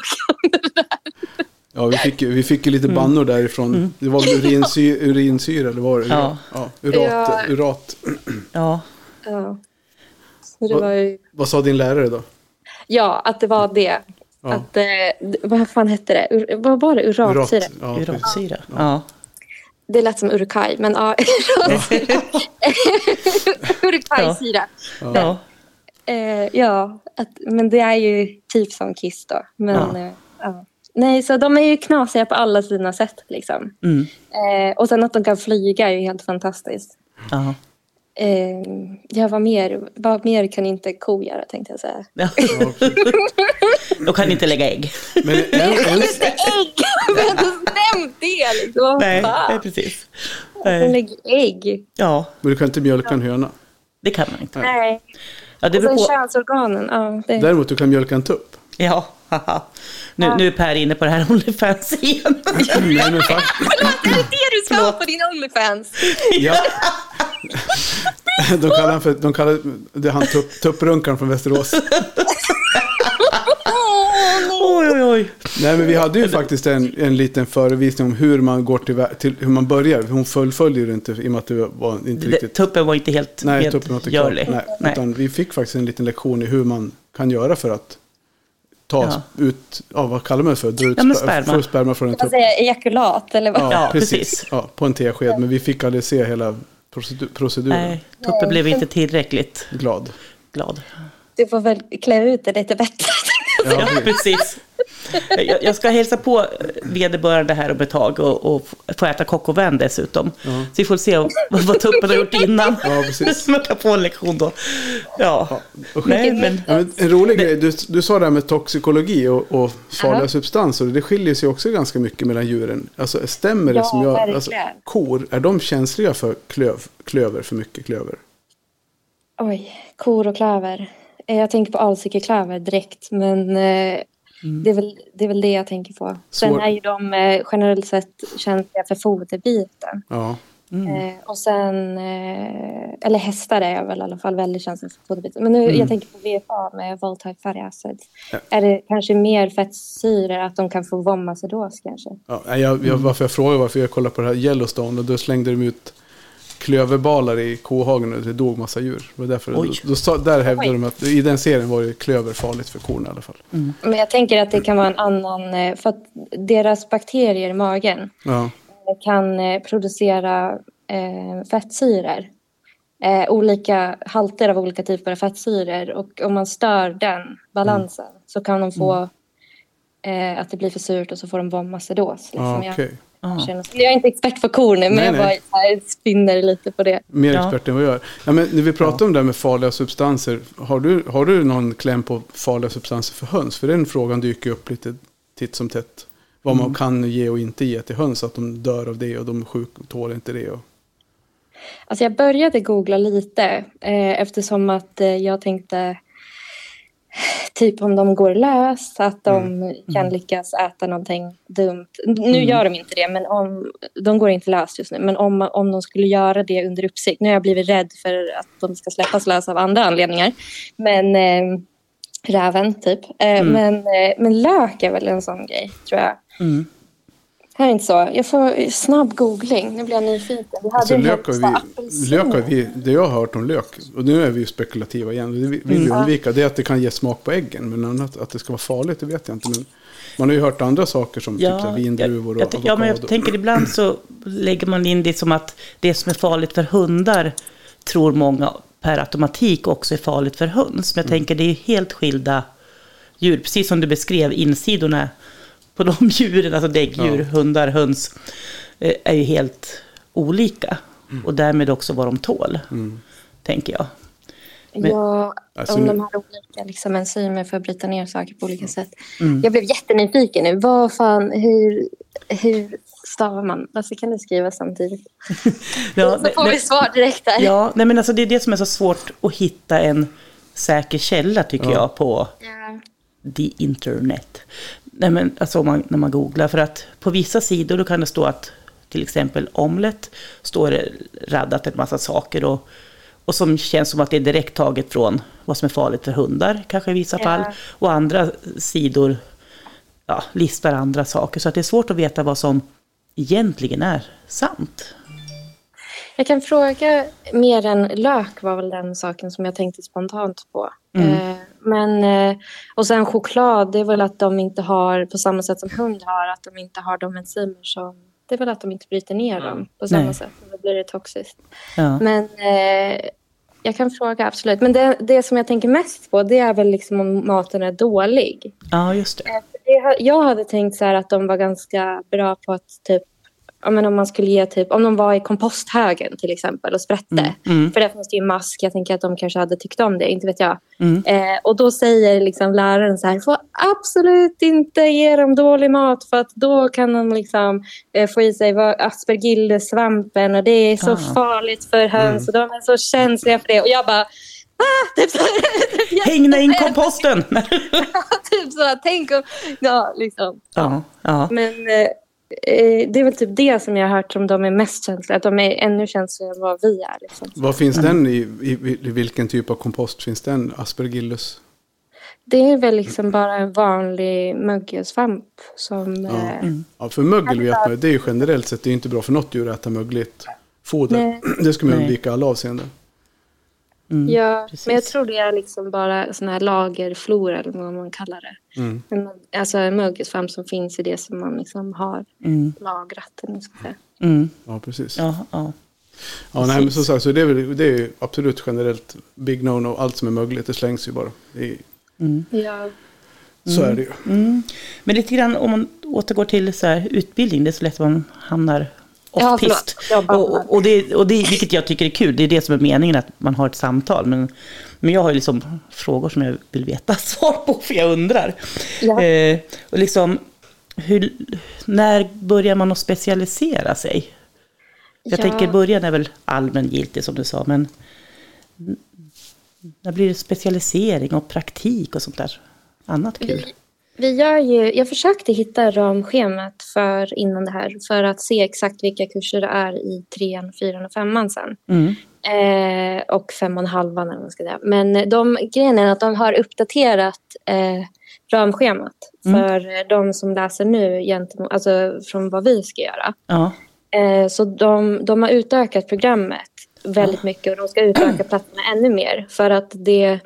Ja, vi fick, ju- vi fick ju lite bannor därifrån. Det var väl urinsyra, urinsyra eller var det? Ja. ja urat, Ja. urat. ja. Ja. Det Vad- var ju, Vad sa din lärare då? ja, att det var det. Ja. Att, eh, vad fan hette det? Ur, vad var det? Uratsyra? Ja. Uratsyra. Ja. Det lät som urkaj, men ja. Urkajsyra. Ja. Eh, ja, att, men det är ju typ som Kiss då. Men, Ja. eh, ja. Nej, så de är ju knasiga på alla sina sätt. Liksom. Mm. Eh, och sen att de kan flyga är ju helt fantastiskt. Ja. Eh, ja, vad mer, vad mer kan inte ko göra tänkte jag säga. Ja. De kan inte lägga ägg. Men en, en, Just det, ägg! Vi har inte nämnt det liksom. Nej, nej precis. De Nej. lägger ägg. Ja, men du kan inte mjölka en höna. det kan man inte. Nej. Ja, det Och beror sen på. könsorganen. Ja, det. Däremot du kan mjölka en tupp. Ja, haha. Nu, nu är Per inne på det här Onlyfans igen. Nej, men fan. Förlåt, är det det du ska ha på din Onlyfans? Ja. De kallar han för, de kallar, det han tupp, tupprunkaren från Västerås. Oj, oj, oj. Nej, men vi hade ju faktiskt en, en liten förevisning om hur man går till, till hur man börjar. Hon fullföljde ju det inte i och med att det var inte Det- riktigt. Tuppen var inte helt Nej, tuppen var inte klar. görlig. Nej, Nej. Utan vi fick faktiskt en liten lektion i hur man kan göra för att ta Ja. ut, ja vad kallar man det för? Dra ut Ja, sperma. sperma från en Kan man tupp. säga ejakulat eller vad? Ja, Ja, precis. precis. Ja, på en tesked. Men vi fick aldrig se hela procedur, proceduren. Nej, Tuppen blev inte tillräckligt Glad. glad. Du får väl klä ut det lite bättre. Ja, Ja, precis. Jag, jag ska hälsa på vederbörande här om ett tag och, och få äta coq au vin dessutom. Så vi får se vad, vad tuppen har gjort innan. Ja, precis. Så man kan få en lektion då. Ja, Och- nej men... Ja, men en rolig grej, du, du sa det här med toxikologi och, och farliga Ja. substanser. Det skiljer sig också ganska mycket mellan djuren. Alltså stämmer det Ja, som jag... Alltså, kor, är de känsliga för klöv, klöver, för mycket klöver? Oj, kor och klöver. Eh, Jag tänker på alsikeklöver direkt, men eh, det, är väl, det är väl det jag tänker på. Sen Svår- är ju de eh, generellt sett känsliga för foderbiten. Ja. Eh, och sen, eller hästar är jag väl i alla fall väldigt känslig för foderbiten. Men nu, jag tänker på VFA med volatile fatty acids. Ja. Är det kanske mer fettsyror, att de kan få vomacidos kanske? Ja, jag, jag, varför jag frågade varför jag kollade på det här Yellowstone och då slängde de ut klöverbalar i kohagen och det dog massa djur. Det var därför, då, då, där hävdade de att i den serien var ju klöver farligt för korna i alla fall. Men jag tänker att det kan vara en annan, eh, för att deras bakterier i magen Ja, kan eh, producera eh, fettsyror. Eh, olika halter av olika typer av fettsyror. Och om man stör den balansen så kan de få eh, att det blir för surt och så får de vomacidos. Liksom. Ja. känner- Jag är inte expert på kor nu, men Nej, jag nej. bara spinner lite på det. Mer Ja. expert än vad jag är. Ja, men när vi pratar om det här med farliga substanser. Har du, har du någon kläm på farliga substanser för höns? För den frågan dyker upp lite titt som tätt. Vad Mm. man kan ge och inte ge till höns. Att de dör av det och de sjuk, tål inte det. Och, Alltså jag började googla lite eh, eftersom att eh, jag tänkte typ om de går lös, att de kan lyckas äta någonting dumt. Nu gör de inte det, men om, de går inte lös just nu. Men om, om de skulle göra det under uppsikt, nu har jag blivit rädd för att de ska släppas lös av andra anledningar. Men eh, räven typ. Eh, men, eh, men lök är väl en sån grej, tror jag. Mm. Här är inte så. Jag får snabb googling. Nu blir jag nyfiken. Vi hade alltså, en lök, har vi, lök har vi, det jag har hört om lök. Och nu är vi ju spekulativa igen. Det vi vill vi undvika. Det är att det kan ge smak på äggen. Men annat, att det ska vara farligt, det vet jag inte. Men man har ju hört andra saker som typ så här vindruvor och jag, jag, ja, men jag tänker ibland så lägger man in det som att det som är farligt för hundar tror många per automatik också är farligt för höns. Men jag tänker det är helt skilda djur. Precis som du beskrev insidorna på de djuren, alltså däggdjur, Ja. hundar, höns, eh, är ju helt olika. Och därmed också vad de tål, tänker jag. Men- Ja, Alltså om nu- de har olika liksom, enzymer för att bryta ner saker på olika sätt. Mm. Jag blev jättenyfiken nu. Vad fan, hur, hur stavar man? Alltså, kan du skriva samtidigt? Ja, så får vi svar direkt där. Ja, nej men alltså det är det som är så svårt att hitta en säker källa tycker Ja. jag på Ja. the internet. Nej men alltså man, när man googlar, för att på vissa sidor då kan det stå att till exempel omlet står det raddat en massa saker och, och som känns som att det är direkt taget från vad som är farligt för hundar kanske i vissa Ja. fall. Och andra sidor ja, listar andra saker. Så att det är svårt att veta vad som egentligen är sant. Jag kan fråga, mer än lök var väl den saken som jag tänkte spontant på. Eh, men, eh, och sen choklad, det är väl att de inte har, på samma sätt som hund har, att de inte har de enzymer som, det är väl att de inte bryter ner dem på samma Nej. sätt. Då blir det toxiskt. Ja. Men eh, jag kan fråga, absolut. Men det, det som jag tänker mest på, det är väl liksom om maten är dålig. ja, just det. Eh, jag hade tänkt så här att de var ganska bra på att typ men om man skulle ge typ, om de var i komposthögen till exempel och sprätte. mm. För där finns det ju mask, jag tänker att de kanske hade tyckt om det, inte vet jag. Mm. Eh, och då säger liksom läraren så här, får absolut inte ge dem dålig mat för att då kan de liksom eh, få i sig aspergillesvampen och det är så Ah. farligt för höns och de är så känsliga för det. Och jag bara, ah! Typ så, typ, Hängna in komposten! typ så, tänk om, ja liksom. ja, ja. Men eh, det är väl typ det som jag har hört som de är mest känsliga. Att de är ännu känsligare än vad vi är. Liksom. Vad finns den i, i, i? Vilken typ av kompost finns den? Aspergillus? Det är väl liksom bara en vanlig mögelsvamp som... Ja. Eh, Ja, för mögel vet man det är ju generellt sett det är inte bra för något djur att äta mögligt foder. Nej. Det ska man undvika i alla avseenden. Mm, ja, precis. men jag tror det är liksom bara sån här lagerflora eller vad man kallar det. Mm. En, alltså en mögelsvamp som finns i det som man liksom har Mm, lagrat. mm, Ja, precis. Ja, ja, ja. nej, men som sagt, så det är, väl, det är ju absolut generellt big no-no. Allt som är mögligt, det slängs ju bara. Är, Ja. så är det ju. Mm. Men lite grann om man återgår till så här, utbildning, det är så lätt att man hamnar Ja, babblar. och, och, och, det, och det, vilket jag tycker är kul, det är det som är meningen, att man har ett samtal. Men, men jag har ju liksom frågor som jag vill veta svar på, för jag undrar. Ja. Eh, och liksom, hur, när börjar man att specialisera sig? Jag Ja. tänker början är väl allmängiltig som du sa, men När blir det specialisering och praktik och sånt där? Annat kul. Vi, gör ju, jag försökte hitta ramschemat för innan det här för att se exakt vilka kurser det är i trean, fyran och femman sen. Mm. Eh, och fem och halvan eller vad man ska säga. Men de, grejen är att de har uppdaterat eh, ramschemat Mm. för de som läser nu gentemot, alltså från vad vi ska göra. Ja. Eh, så de, de har utökat programmet väldigt mycket och de ska utöka platserna ännu mer för att det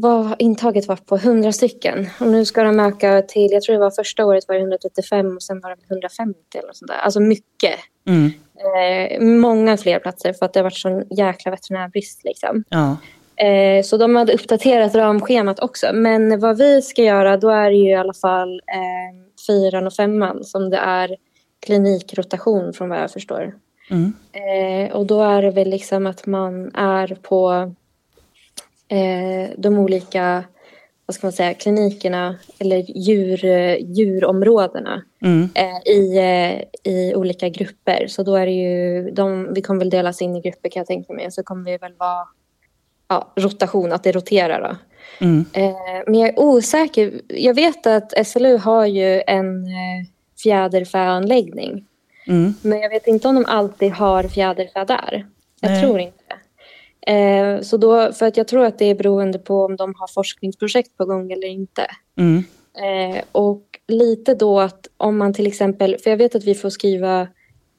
var, intaget var på 100 stycken och nu ska de öka till, jag tror det var första året var det 135 och sen var det 150 eller något sånt där. Alltså mycket. Mm. Eh, många fler platser för att det har varit sån jäkla veterinärbrist liksom. Ja. Eh, så de hade uppdaterat ramschemat också. Men vad vi ska göra då är det ju i alla fall eh, fyran och femman som det är klinikrotation från vad jag förstår. Mm. Eh, och då är det väl liksom att man är på eh, de olika vad ska man säga, klinikerna eller djur, djurområdena Mm. eh, i, eh, i olika grupper. Så då är det ju, de, vi kommer väl delas in i grupper kan jag tänka mig. Så kommer vi väl vara ja, rotation, att det roterar då. Mm. Eh, men jag är osäker. Jag vet att SLU har ju en eh, fjäderfäanläggning. Mm. Men jag vet inte om de alltid har fjäderfä där. Jag Nej. tror inte. Eh, så då, för att jag tror att det är beroende på om de har forskningsprojekt på gång eller inte. Mm. Eh, och lite då att om man till exempel, för jag vet att vi får skriva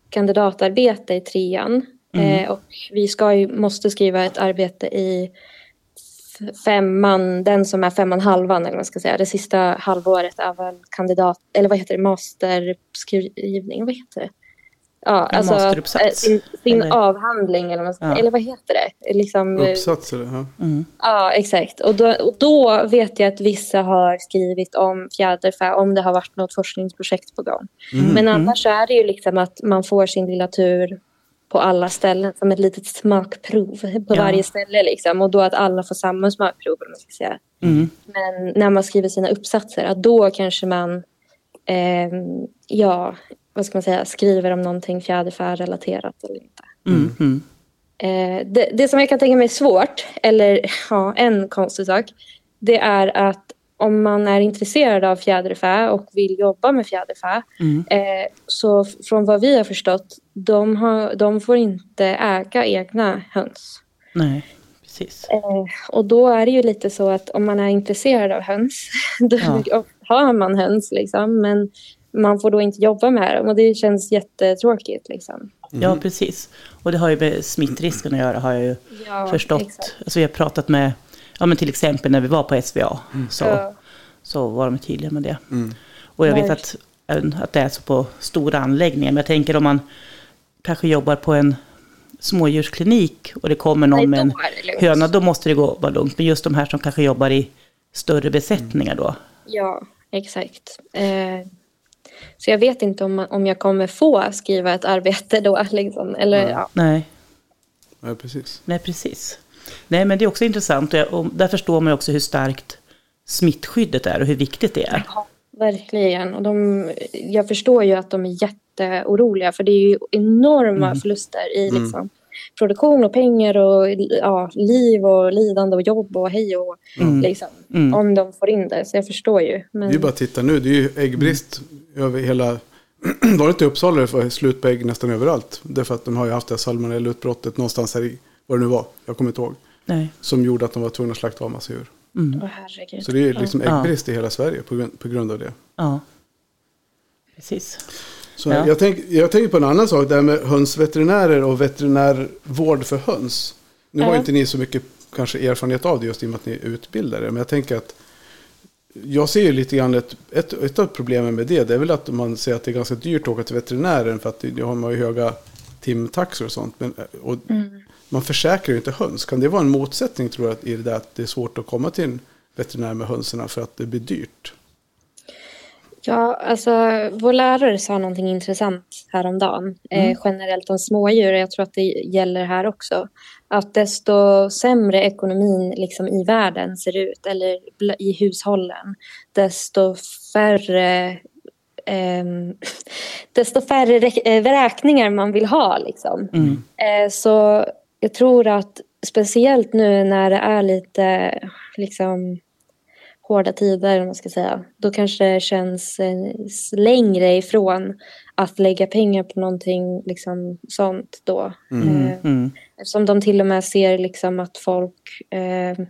kandidatarbete i trean. Mm. Eh, och vi ska ju, måste skriva ett arbete i femman, den som är femman halvan eller vad man ska säga. Det sista halvåret är väl kandidat, eller vad heter det, masterskrivning, vad heter det? Ja, En alltså masteruppsats, eh, sin, sin eller? avhandling eller vad Ja. eller vad heter det? Liksom, eh, Uppsatser, ja. Mm. Ja, exakt. Och då, och då vet jag att vissa har skrivit om fjäderfä om det har varit något forskningsprojekt på gång. Men annars så är det ju liksom att man får sin lilla tur på alla ställen som ett litet smakprov på Ja. varje ställe. Liksom. Och då att alla får samma smakprov. Om man ska säga. Mm. Men när man skriver sina uppsatser, att då kanske man ehm, ja, vad ska man säga, skriver om någonting fjäderfä-relaterat eller inte. Mm. Mm. Eh, det, det som jag kan tänka mig är svårt, eller ja, en konstig sak, det är att om man är intresserad av fjäderfä och vill jobba med fjäderfä, Mm. eh, så från vad vi har förstått, de, har, de får inte äga egna höns. Nej, precis. Eh, och då är det ju lite så att om man är intresserad av höns, då Ja. har man höns liksom, men man får då inte jobba med dem och det känns jättetråkigt liksom. Ja, precis. Och det har ju med smittrisken att göra, har jag ju Ja, förstått. exakt. Alltså vi har pratat med, ja men till exempel när vi var på SVA, så, Ja. så var de tydliga med det. Och jag vet att, att det är så på stora anläggningar, men jag tänker om man kanske jobbar på en smådjursklinik och det kommer någon Nej, med en höna, då måste det gå vara lugnt. Men just de här som kanske jobbar i större besättningar då. Ja, exakt. Eh, så jag vet inte om, om jag kommer få skriva ett arbete då. Liksom. Eller, ja. Nej, ja, precis. nej precis. Nej, men det är också intressant och, jag, och där förstår man också hur starkt smittskyddet är och hur viktigt det är. Ja, verkligen. Och de, jag förstår ju att de är jätteoroliga för det är ju enorma förluster i liksom, produktion och pengar och ja, liv och lidande och jobb och hej och liksom, om de får in det. Så jag förstår ju. Men, Det är bara att titta nu. Det är ju äggbrist över hela... Var det inte i Uppsala det var slut på ägg nästan överallt? Därför att de har ju haft det här salmonellautbrottet någonstans här i... Vad det nu var. Jag kommer inte ihåg. Nej. Som gjorde att de var tvungna att slakta av massa djur. Herregud. Så det är ju liksom Ja. äggbrist i hela Sverige på grund, på grund av det. Ja, precis. Så Ja. jag, tänk, jag tänker på en annan sak. Det här med hönsveterinärer och veterinärvård för höns. Nu har Ja. inte ni så mycket kanske erfarenhet av det just i och med att ni är utbildare. Men jag tänker att jag ser ju lite grann ett, ett, ett av problemen med det. Det är väl att man säger att det är ganska dyrt att åka till veterinären. För att det, det har man ju höga timtaxor och sånt. Men, och Man försäkrar ju inte höns. Kan det vara en motsättning tror jag i det där att det är svårt att komma till en veterinär med hönserna för att det blir dyrt? Ja, alltså vår lärare sa någonting intressant häromdagen. Eh, generellt om smådjur, jag tror att det gäller här också. Att desto sämre ekonomin liksom i världen ser ut, eller i hushållen, desto färre ehm, desto färre eh, räkningar man vill ha. Liksom. Eh, så jag tror att speciellt nu när det är lite liksom hårda tider, om man ska säga. Då kanske det känns eh, längre ifrån att lägga pengar på någonting liksom, sånt då. Eh, Mm. Eftersom de till och med ser liksom, att folk eh,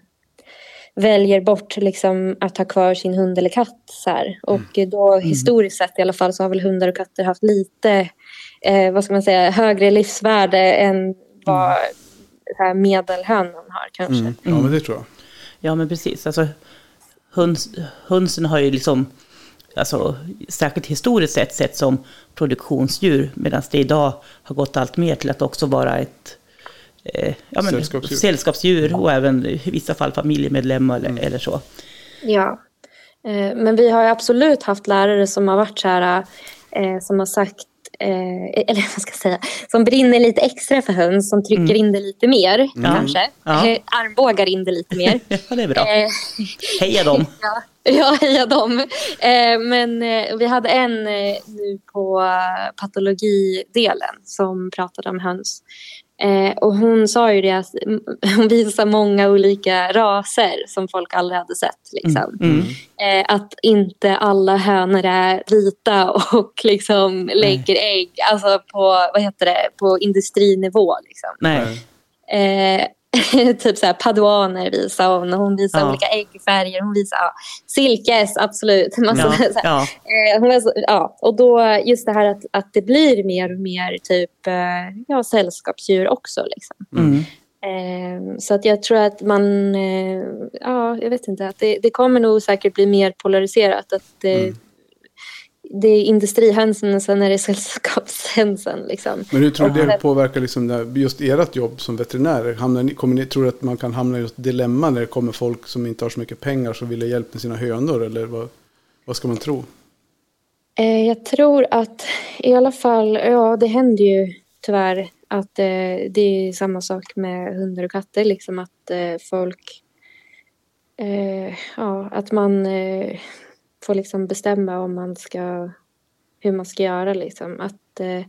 väljer bort liksom, att ha kvar sin hund eller katt. Så här. Och då historiskt sett i alla fall så har väl hundar och katter haft lite eh, vad ska man säga, högre livsvärde än vad så här, medelhönan har kanske. Mm. Ja, men det tror jag. Ja, men precis. Alltså, höns, hönsen har ju liksom, alltså, särskilt historiskt sett, sett som produktionsdjur, medan det idag har gått allt mer till att också vara ett eh, ja, men, Sällskapsdjur. sällskapsdjur och även i vissa fall familjemedlemmar eller, eller så. Ja, eh, men vi har ju absolut haft lärare som har varit så här, eh, som har sagt, eh, eller vad ska jag säga, som brinner lite extra för höns, som trycker in det lite mer kanske. Ja. Eh, armbågar in det lite mer. Ja, det är bra. Eh, Heja dem! Ja, ja heja dem. Eh, men eh, vi hade en nu på patologidelen som pratade om höns. Eh, och hon sa ju det att mm, hon visar många olika raser som folk aldrig hade sett. Liksom. Mm. Eh, att inte alla hönor är vita och liksom lägger ägg alltså på, vad heter det, på industrinivå. Liksom. Nej. Eh, typ så här paduaner visar hon hon visar Ja. olika äggfärger. Hon visar ja, silkes, absolut. Massa, Ja, ja. Eh, hon var ja. Och då just det här att, att det blir mer och mer typ eh, ja, sällskapsdjur också. Liksom. Mm. Eh, så att jag tror att man, eh, ja jag vet inte, att det, det kommer nog säkert bli mer polariserat. Att det, det är industrihönsen och sen är det sällskapshönsen. Liksom. Men hur tror du det påverkar liksom just ert jobb som veterinärer? Hamnar ni, kommer ni, tror du att man kan hamna i ett dilemma när det kommer folk som inte har så mycket pengar som vill ha hjälp med sina hönor? Eller vad, vad ska man tro? Eh, jag tror att i alla fall, ja det händer ju tyvärr att eh, det är samma sak med hundar och katter. Liksom att eh, folk, eh, ja att man eh, får liksom bestämma om man ska, hur man ska göra liksom. Att, eh,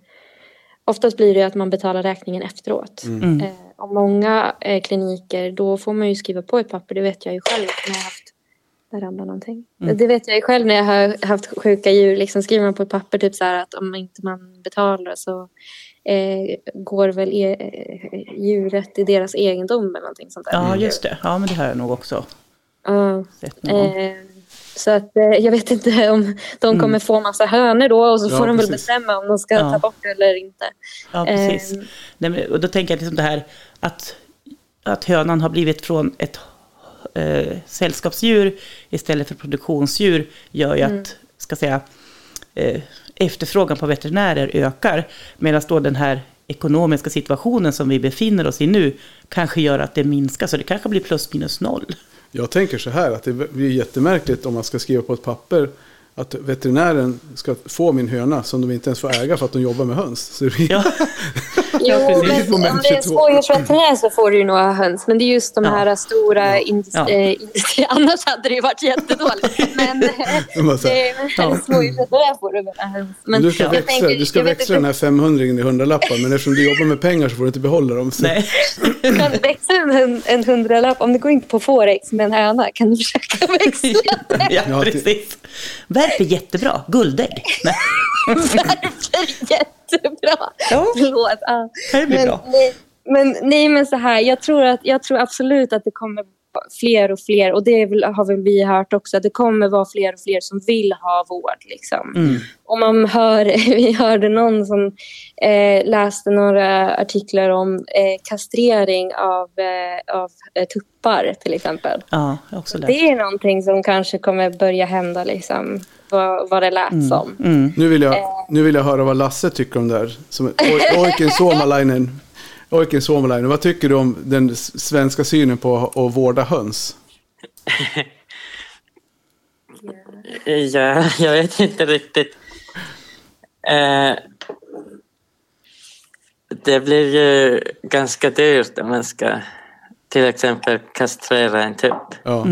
oftast blir det att man betalar räkningen efteråt. Mm. Eh, och många eh, kliniker, då får man ju skriva på ett papper, det vet jag ju själv när jag har haft där ramlade någonting. Det vet jag ju själv när jag har haft sjuka djur. Liksom skriver man på ett papper typ så här att om inte man betalar så eh, går väl e- eh, djuret i deras egendom eller någonting sånt där. ja, just det. Ja, men det har jag nog också Ja, sett någon gång. Eh, så att eh, jag vet inte om de kommer få massa hönor då och så Ja, får de väl precis. bestämma om de ska Ja. ta bort det eller inte. Ja, precis. Ehm. Nej, men, och då tänker jag liksom det här att, att hönan har blivit från ett eh, sällskapsdjur istället för produktionsdjur gör ju att, ska säga, eh, efterfrågan på veterinärer ökar. Medan då den här ekonomiska situationen som vi befinner oss i nu kanske gör att det minskar. Så det kanske blir plus minus noll. Jag tänker så här att det blir jättemärkligt om man ska skriva på ett papper att veterinären ska få min höna som de inte ens får äga för att de jobbar med höns. Så det blir, Ja, Jo, men om det är en 22. smådjursveterinär så får du ju några höns. Men det är just de Ja. här stora industri... Ja. eh, industri annars hade det ju varit jättedåligt. Men här, eh, men smådjursveterinär får du väl höns. Men du ska växla, tänker- du ska växla den här 500 i hundralappar men eftersom du jobbar med pengar så får du inte behålla dem. Så, nej. Du kan växla en, en hundralapp. Om det går inte på Forex med en höna kan du försöka växla det. Ja, precis. Värper jättebra. Guldägg. Därför jättebra. Ja. Förlåt. Ja. Det blir men, bra. Nej, men, nej, men så här. Jag tror, att, jag tror absolut att det kommer fler och fler. Och det väl, har väl vi hört också. Att det kommer vara fler och fler som vill ha vård. Liksom. Mm. Och man hör, vi hörde någon som eh, läste några artiklar om eh, kastrering av, eh, av eh, tuppar till exempel. Ja. Det är någonting som kanske kommer börja hända, liksom, vad, vad det lät som. Mm. Nu, vill jag, nu vill jag höra vad Lasse tycker om det här. Som, Oi- Oikin Suomalainen. Oikin Suomalainen. Vad tycker du om den svenska synen på att vårda höns? Ja, jag vet inte riktigt. Eh, det blir ju ganska dyrt om man ska till exempel kastrera en tupp. Ja.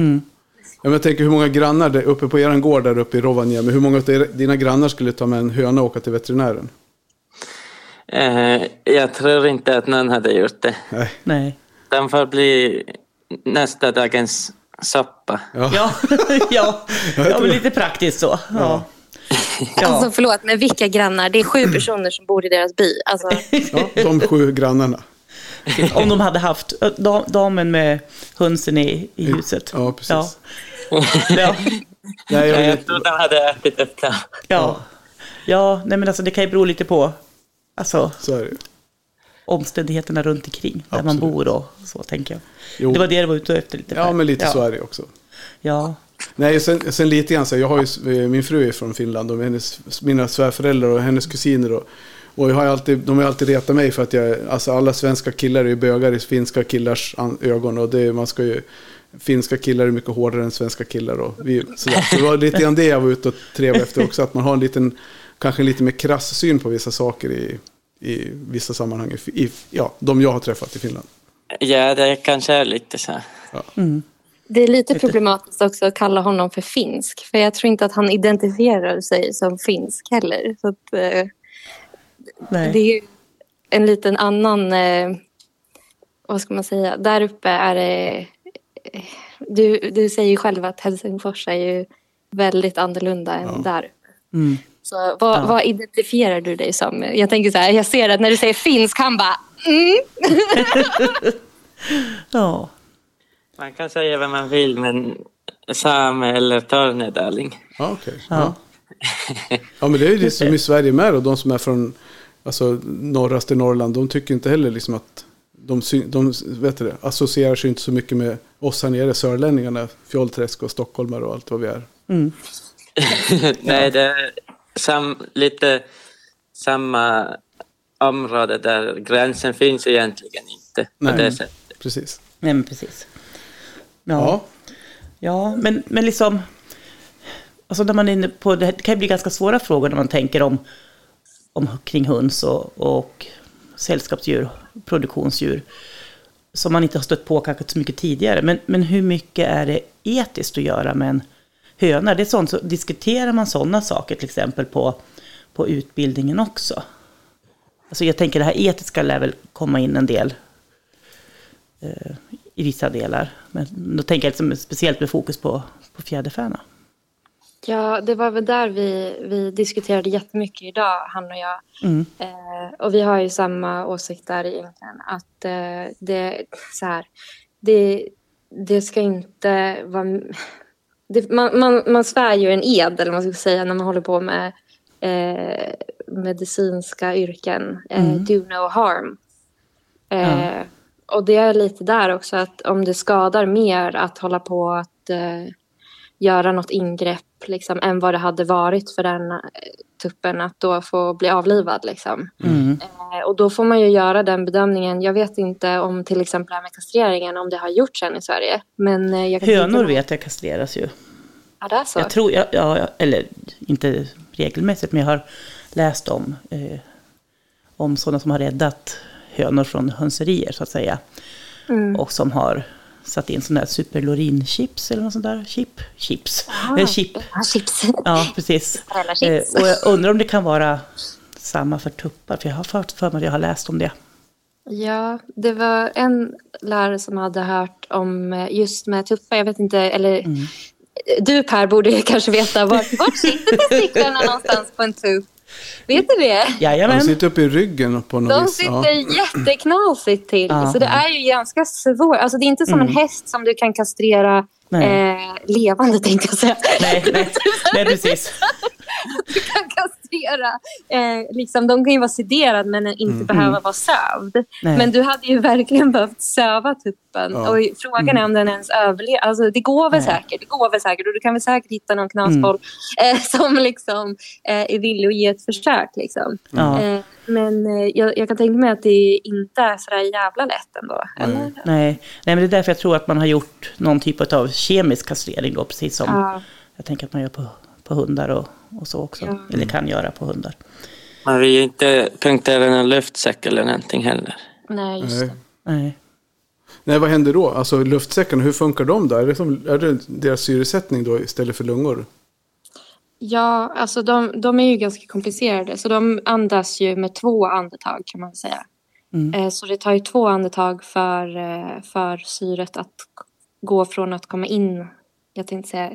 Ja, men jag tänker hur många grannar uppe på er gård där uppe i Rovaniemi. Hur många av dina grannar skulle ta med en höna och åka till veterinären? Eh, jag tror inte att någon hade gjort det. Nej. Nej. Den får bli nästa dagens soppa. Ja. Ja, ja. ja men lite praktiskt så. Ja. Ja. Alltså förlåt, men vilka grannar? Det är sju personer som bor i deras by. Alltså, ja, de sju grannarna. Om de hade haft dam- damen med hönsen i, i huset. Ja, precis. Ja. Ja. Nej, jag, Jag trodde han hade ätit upp den. Ja. ja, nej men alltså det kan ju bero lite på alltså, så är det omständigheterna runt omkring där man Absolut. bor och så tänker jag. Jo. Det var det du var ute efter lite. Ja, Per. men lite ja. så är det också. Ja, Nej, sen, sen lite grann så här, jag har ju, min fru är från Finland och hennes, mina svärföräldrar och hennes kusiner och, och jag har alltid, de har alltid retat mig för att jag, alltså alla svenska killar är ju bögar i finska killars ögon och det, man ska ju, finska killar är mycket hårdare än svenska killar och vi, sådär. Så det var lite grann det jag var ute och trevade efter också, att man har en liten, kanske en lite mer krass syn på vissa saker i, i vissa sammanhang, i, i, ja, de jag har träffat i Finland. Ja, det kanske är lite så. det är lite problematiskt också att kalla honom för finsk. För jag tror inte att han identifierar sig som finsk heller. Så att, eh, nej. det är ju en liten annan... Eh, vad ska man säga? Där uppe är det... eh, Du, du säger ju själv att Helsingfors är ju väldigt annorlunda än där uppe. Mm. Så vad, Ja. vad identifierar du dig som? Jag tänker så här, jag ser att när du säger finsk, han bara mm. Ja, Man kan säga vad man vill, men same eller tornedaling. Ja, okej. Ja. Ja. men det är ju det som i Sverige med och de som är från alltså, norraste Norrland, de tycker inte heller liksom att de, de vet du det, associerar sig inte så mycket med oss här nere, sörlänningarna, Fjollträsk och stockholmare och allt vad vi är. mm. Nej, det är sam, lite samma område där gränsen finns egentligen inte. På Nej. det sättet. Precis. nej men precis. Ja, Ja, ja men, men liksom... Alltså när man är inne på det, här- det kan ju bli ganska svåra frågor när man tänker om, om kring höns och, och sällskapsdjur, produktionsdjur. Som man inte har stött på kanske så mycket tidigare. Men, men hur mycket är det etiskt att göra med en höna? Det är sånt, så diskuterar man sådana saker till exempel på, på utbildningen också? Alltså jag tänker det här etiska lär väl komma in en del eh, i vissa delar. Men då tänker jag liksom speciellt med fokus på, på fjäderfäna. Ja, det var väl där vi, vi diskuterade jättemycket idag, han och jag. Mm. Eh, och vi har ju samma åsikt där egentligen. Att eh, det, så här, det, det ska inte vara... Det, man, man, man svär ju en ed, eller vad man ska säga, när man håller på med eh, medicinska yrken. Eh, Mm. Do no harm. Eh, Ja. Och det är lite där också, att om det skadar mer att hålla på att eh, göra något ingrepp liksom, än vad det hade varit för den eh, tuppen att då få bli avlivad. Liksom. Mm. Eh, och då får man ju göra den bedömningen. Jag vet inte om till exempel här med kastreringen, om det har gjorts än i Sverige. Men eh, jag Hönor vet jag kastreras ju. Ja, det är så. Jag tror, ja, ja, eller inte regelmässigt, men jag har läst om, eh, om sådana som har räddat hönor från hönserier så att säga. Mm. Och som har satt in sådana här superlorinchips eller något sånt där. Chip? Chips? Ah, Eh, chip. Ja, chips. Ja, precis. Eh, och jag undrar om det kan vara samma för tuppar, för jag har för, för mig att jag har läst om det. Ja, det var en lärare som hade hört om eh, just med tuppar. Jag vet inte, eller Mm. du Per borde kanske veta vart, vart sitter testiklarna någonstans på en tupp? Vet du det? de Jajamän. sitter uppe i ryggen på något De vis. sitter Ja. jätteknasigt till. Ja. Så det är ju ganska svårt. Alltså det är inte som Mm. en häst som du kan kastrera Nej. eh, levande tänkte jag säga. Nej, nej, nej, precis. Du kan kastrera. Eh, liksom, de kan ju vara sederade men inte behöva vara sövd. Mm. Nej. Men du hade ju verkligen behövt söva tuppen. Ja. Och frågan är om den ens överlever. Alltså, det går väl Mm. Nej. säkert. Det går väl säkert. Och du kan väl säkert hitta någon knasboll Mm. eh, som liksom, eh, är villig att ge ett försök. Liksom. Ja. Eh, men eh, jag, jag kan tänka mig att det inte är så där jävla lätt ändå. Nej. Nej. Nej, men det är därför jag tror att man har gjort någon typ av kemisk kastrering då, precis som Ja. jag tänker att man gör på, på hundar och, och så också. Ja. Eller kan göra på hundar. Man vill ju inte punktera någon luftsäck eller någonting heller. Nej, just Nej. det. Nej. Nej, vad händer då? Alltså luftsäckarna, hur funkar de då? Är det, som, är det deras syresättning då istället för lungor? Ja, alltså de, de är ju ganska komplicerade. Så de andas ju med två andetag kan man säga. Eh, Så det tar ju två andetag för, eh, för syret att gå från att komma in, jag tänkte säga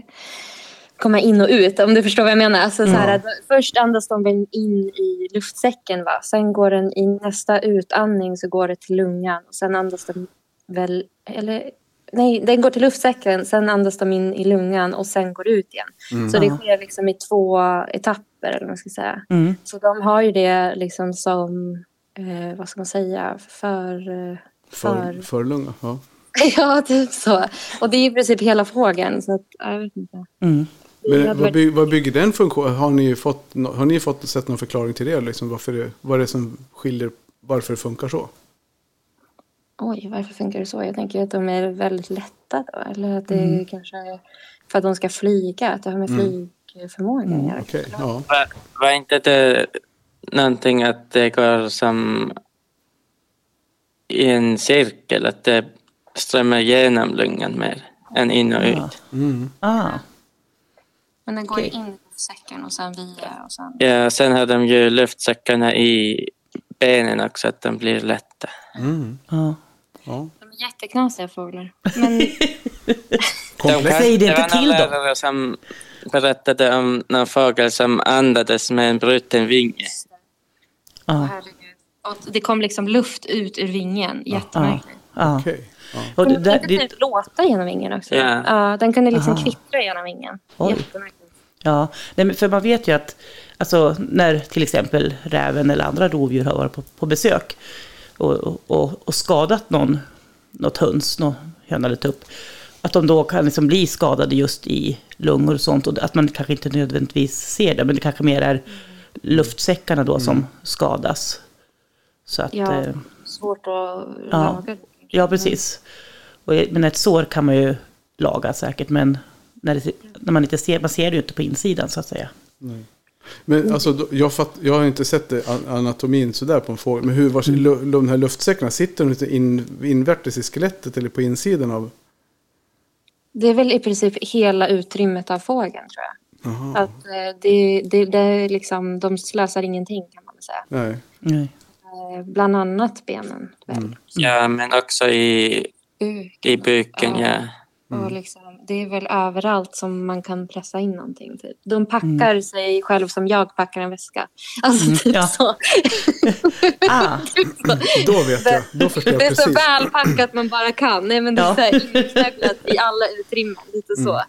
komma in och ut om du förstår vad jag menar. Alltså, så här, först andas de in i luftsäcken va? Sen går den i nästa utandning så går det till lungan och sen andas den väl, eller nej, den går till luftsäcken, sen andas de in i lungan och sen går ut igen. Så det sker liksom i två etapper eller vad man ska säga. Mm. Så de har ju det liksom som, eh, vad ska man säga, för... eh, För, förlunga. Ja. ja, typ så. Och det är i princip hela frågan. Så att, jag vet inte. Mm. Men vad, by, vad bygger den funktionen? Har ni fått, har ni fått sett någon förklaring till det? Liksom, varför det vad är det som skiljer varför det funkar så? Oj, varför funkar det så? Jag tänker att de är väldigt lätta då. Eller att det är kanske är för att de ska flyga. Att det har med flygförmågan att göra. Okej, ja. Var, var inte det någonting att det går som i en cirkel, att det strömmar igenom lungan mer än in och ut? Ja. Mm. Ah. Men den går Okej. in i säcken och sen via och sen... Ja, sen har de ju luftsäckarna i benen också, att de blir lätta. Mm. Ja. ja. De är jätteknasiga fåglar. Men Komplext. Säg det inte var till dem. lärare som berättade om någon fågel som andades med en bruten vinge. Ja. Och det kom liksom luft ut ur vingen. Jättemärkligt. Ja. Okej. Ja. Och Den där, kunde det, typ låta genom vingen också. Ja. Ja, den kunde liksom Aha. kvittra genom vingen. Ja. För man vet ju att alltså, när till exempel räven eller andra rovdjur har varit på, på besök och, och, och skadat någon, något höns, någon höna eller tupp, att de då kan liksom bli skadade just i lungor och sånt. Och att man kanske inte nödvändigtvis ser det, men det kanske mer är luftsäckarna då som skadas. Så att, Ja, eh, svårt att Ja. laga. det. Ja, precis. Och, men ett sår kan man ju laga säkert, men när, det, när man inte ser, man ser det ju inte på insidan så att säga. Men alltså, jag, fatt, jag har inte sett det, an- anatomin sådär på en fågel. Men hur, var, lu- de här luftsäckarna, sitter de lite in, invärtes i skelettet eller på insidan av? Det är väl i princip hela utrymmet av fågeln tror jag. Att eh, det, det, det är liksom, de slösar ingenting kan man väl säga. nej. Nej. Eh, Bland annat benen. Väl. Ja, men också i, Buk. i buken, ja. Och liksom, det är väl överallt som man kan pressa in någonting. Typ. De packar sig själv som jag packar en väska. Alltså typ ja. så. Ah, Då vet jag, då förstår Det jag är så precis. välpackat man bara kan. Nej, men det är Ja. så här i alla utrymmen. Lite så.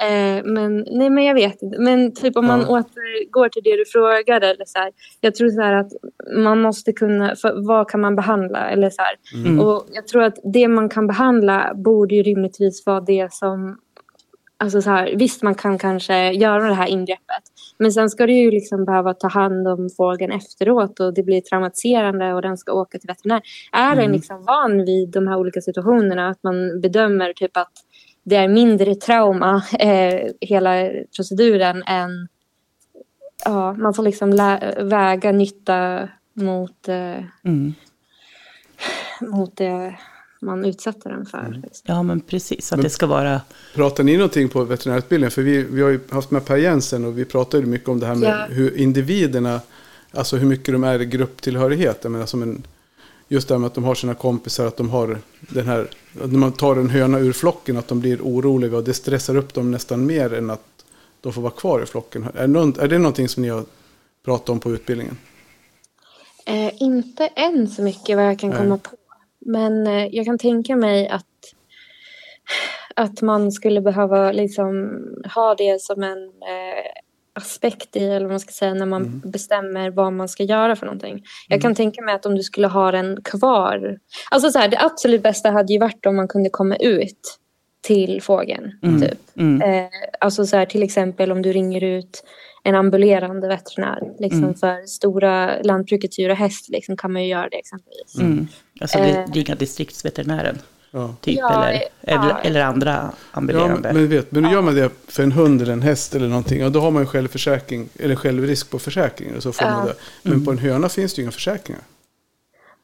Mm, Eh, men, nej, men jag vet inte. Men typ om man Ja. återgår till det du frågade. Eller så här, jag tror så här att man måste kunna... För vad kan man behandla? Eller så här. Mm. Och jag tror att det man kan behandla borde ju rimligtvis vara det som... Alltså så här, visst, man kan kanske göra det här ingreppet. Men sen ska du ju liksom behöva ta hand om fågeln efteråt och det blir traumatiserande och den ska åka till veterinär. Är den liksom van vid de här olika situationerna? Att man bedömer typ att det är mindre trauma, eh, hela proceduren, än... Ja, man får liksom lä- väga nytta mot, eh, mm. mot det man utsätter den för. Liksom. Ja, men precis. Att det ska vara... Pratar ni någonting på veterinärutbildningen? För vi, vi har ju haft med Per Jensen och vi pratade ju mycket om det här med Ja. hur individerna, alltså hur mycket de är i grupptillhörighet. Jag menar som en, just det här med att de har sina kompisar, att de har den här, när man tar en höna ur flocken, att de blir oroliga och det stressar upp dem nästan mer än att de får vara kvar i flocken. Är, någon, är det någonting som ni har pratat om på utbildningen? Eh, inte än så mycket vad jag kan Nej. komma på. Men eh, jag kan tänka mig att, att man skulle behöva liksom ha det som en eh, aspekt i, eller vad man ska säga, när man bestämmer vad man ska göra för någonting. Jag kan tänka mig att om du skulle ha den kvar. Alltså så här, det absolut bästa hade ju varit om man kunde komma ut till fågeln. Typ. Mm. Eh, alltså så här, till exempel om du ringer ut en ambulerande veterinär. Liksom Mm. För stora lantbrukets djur och häst liksom, kan man ju göra det exempelvis. Mm. Alltså det Eh. ringa distriktsveterinären, Ja. typ. Ja, eller, ja. eller, eller andra Ja, ambulerande. men, vet, men gör man det för en hund eller en häst eller någonting, ja, då har man ju självförsäkring, eller självrisk på försäkringen. Så får man Ja. det. Men på en höna finns det ju inga försäkringar.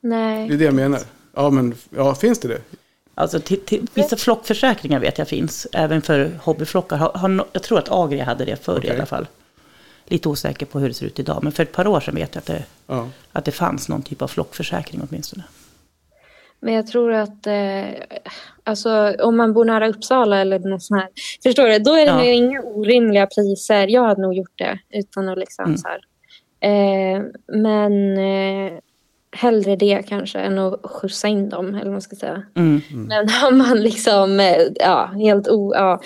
Det är Nej. det jag menar. Ja, men ja, finns det det? Alltså till, till, vissa flockförsäkringar vet jag finns, även för hobbyflockar. Har, har, jag tror att Agria hade det förr i Okej. alla fall. lite osäker på hur det ser ut idag. Men för ett par år sedan vet jag att det, Ja. att det fanns någon typ av flockförsäkring åtminstone. Men jag tror att eh, alltså, om man bor nära Uppsala eller något sånt här. Förstår du? Då är det Ja. nog inga orimliga priser. Jag hade nog gjort det utan att liksom Mm. så här. Eh, men eh, hellre det kanske än att skjutsa in dem eller vad man ska säga. Mm. Men har man liksom, eh, ja, helt o... Ja.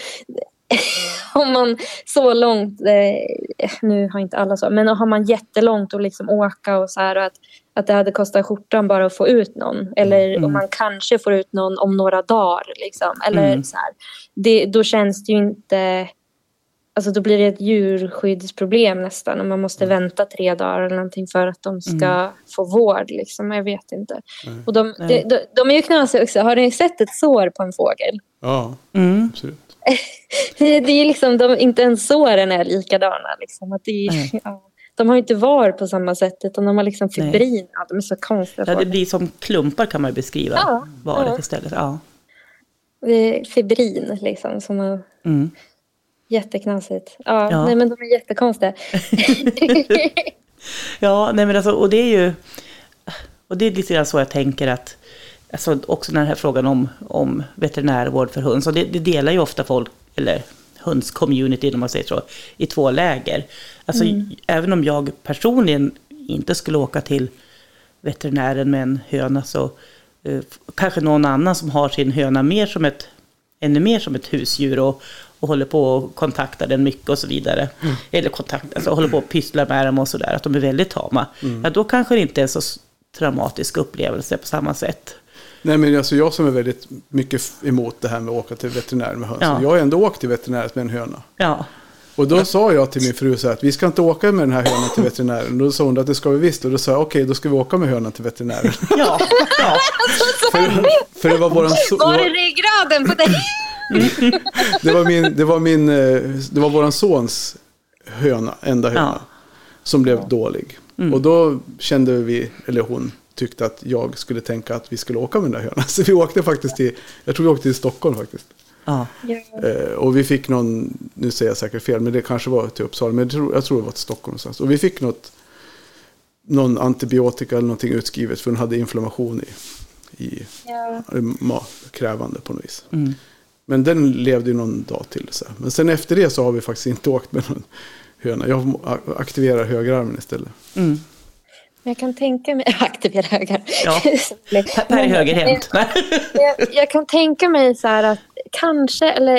Om man så långt, eh, nu har inte alla så, men har man jättelångt att liksom åka och så här och att, att det hade kostat skjortan bara att få ut någon. Eller Mm. om man kanske får ut någon om några dagar. Liksom. Eller Mm. så här. Det, då känns det ju inte... Alltså då blir det ett djurskyddsproblem nästan. Och man måste vänta tre dagar eller någonting för att de ska Mm. få vård. Liksom. Jag vet inte. Och de, de, de, de är ju knasiga också. Har ni sett ett sår på en fågel? ja, Mm. absolut. Det är liksom, de, inte ens såren är likadana. Liksom. Att det ja, de har inte var på samma sätt utan de har liksom Nej. fibrin. Ja, de är så konstiga. Ja, det blir som klumpar kan man beskriva Ja, varet ja. istället. Ja. Det är fibrin liksom. Som är Mm. jätteknasigt. Ja, Ja. Nej, men de är jättekonstiga. Ja, nej men alltså, och det är ju... Och det är lite grann så jag tänker att... Alltså också den här frågan om, om veterinärvård för höns. Och det, det delar ju ofta folk, eller hönscommunityn om man säger så, i två läger. Alltså även om jag personligen inte skulle åka till veterinären med en höna så eh, kanske någon annan som har sin höna mer som ett, ännu mer som ett husdjur och, och håller på och kontaktar den mycket och så vidare. Eller kontakt, alltså håller på och pysslar med dem och sådär, att de är väldigt tama. Ja, då kanske det inte är en så traumatisk upplevelse på samma sätt. Nej, men alltså jag som är väldigt mycket emot det här med att åka till veterinär med höns. Ja. Jag har ändå åkt till veterinär med en höna. Ja, Och då sa jag till min fru så här att vi ska inte åka med den här hönan till veterinären. Då sa hon att det ska vi visst. Och då sa jag okej, då ska vi åka med hönan till veterinären. ja, ja. för, för det var våran so- Var det ryggraden på dig? det var min, det var min, eh, det var våran sons höna, enda höna. Ja. Som blev dålig. Och då kände vi, eller hon tyckte att jag skulle tänka att vi skulle åka med den där hönan. Så vi åkte faktiskt till, jag tror vi åkte till Stockholm faktiskt. ja. Eh, och vi fick någon, nu säger jag säkert fel, men det kanske var till Uppsala, men jag tror, jag tror det var till Stockholm någonstans. Och vi fick något, någon antibiotika eller någonting utskrivet för hon hade inflammation i, i Ja. ma- krävande på något vis. Mm. Men den levde ju någon dag till. Så. Men sen efter det så har vi faktiskt inte åkt med någon höna. Jag aktiverar högerarmen istället. Mm. Jag kan tänka mig... Aktivera högar. Ja. Per, högerhänt. jag, jag kan tänka mig så här att kanske, eller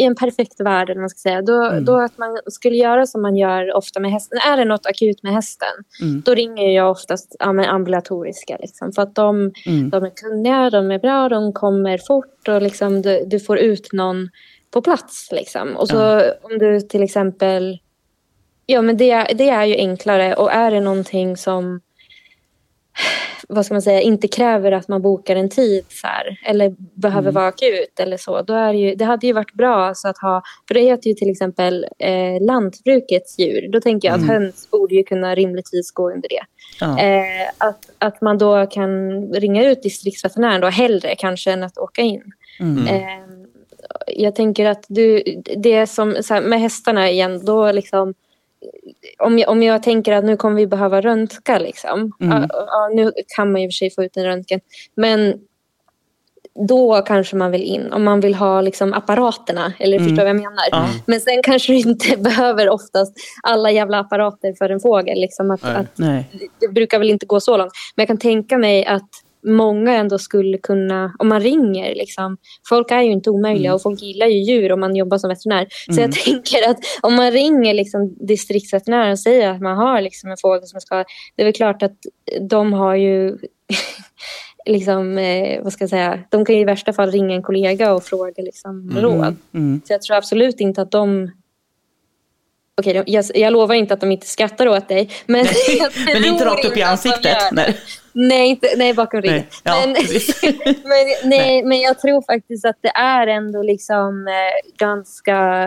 i en perfekt värld, eller man ska säga, då, Mm. då att man skulle göra som man gör ofta med hästen. Är det något akut med hästen, Mm. då ringer jag oftast ja, men ambulatoriska. Liksom, för att de, Mm. de är kunniga, de är bra, de kommer fort och liksom, du, du får ut någon på plats. Liksom. Och så om du till exempel... Ja, men det, det är ju enklare. Och är det någonting som vad ska man säga, inte kräver att man bokar en tid så här, eller behöver vara akut eller så. Då är det, ju, det hade ju varit bra alltså att ha, för det heter ju till exempel eh, lantbrukets djur. Då tänker jag att höns borde ju kunna rimligtvis gå under det. Ja. Eh, att, att man då kan ringa ut distriktsveterinären då hellre kanske än att åka in. Mm. Eh, jag tänker att du, det som så här, med hästarna igen, då liksom om jag, om jag tänker att nu kommer vi behöva röntga liksom. Mm. Ja, nu kan man ju i och för sig få ut en röntgen. Men då kanske man vill in. Om man vill ha liksom apparaterna. Eller Mm. förstår vad jag menar? Ja. Men sen kanske du inte behöver oftast alla jävla apparater för en fågel. Liksom att, Nej. att Nej. det brukar väl inte gå så långt. Men jag kan tänka mig att många ändå skulle kunna, om man ringer, liksom, folk är ju inte omöjliga Mm. och folk gillar ju djur om man jobbar som veterinär. Så jag tänker att om man ringer liksom, distriktsveterinären och säger att man har liksom, en fågel som ska, det är väl klart att de har ju liksom, eh, vad ska jag säga, de kan ju i värsta fall ringa en kollega och fråga liksom, råd. Mm. Så jag tror absolut inte att de Okej, jag, jag lovar inte att de inte skrattar åt dig. Men, Men inte rakt upp i ansiktet. Nej. Nej, inte, nej bakom ryggen. Nej. Ja, men, men, nej, men jag tror faktiskt att det är ändå liksom eh, ganska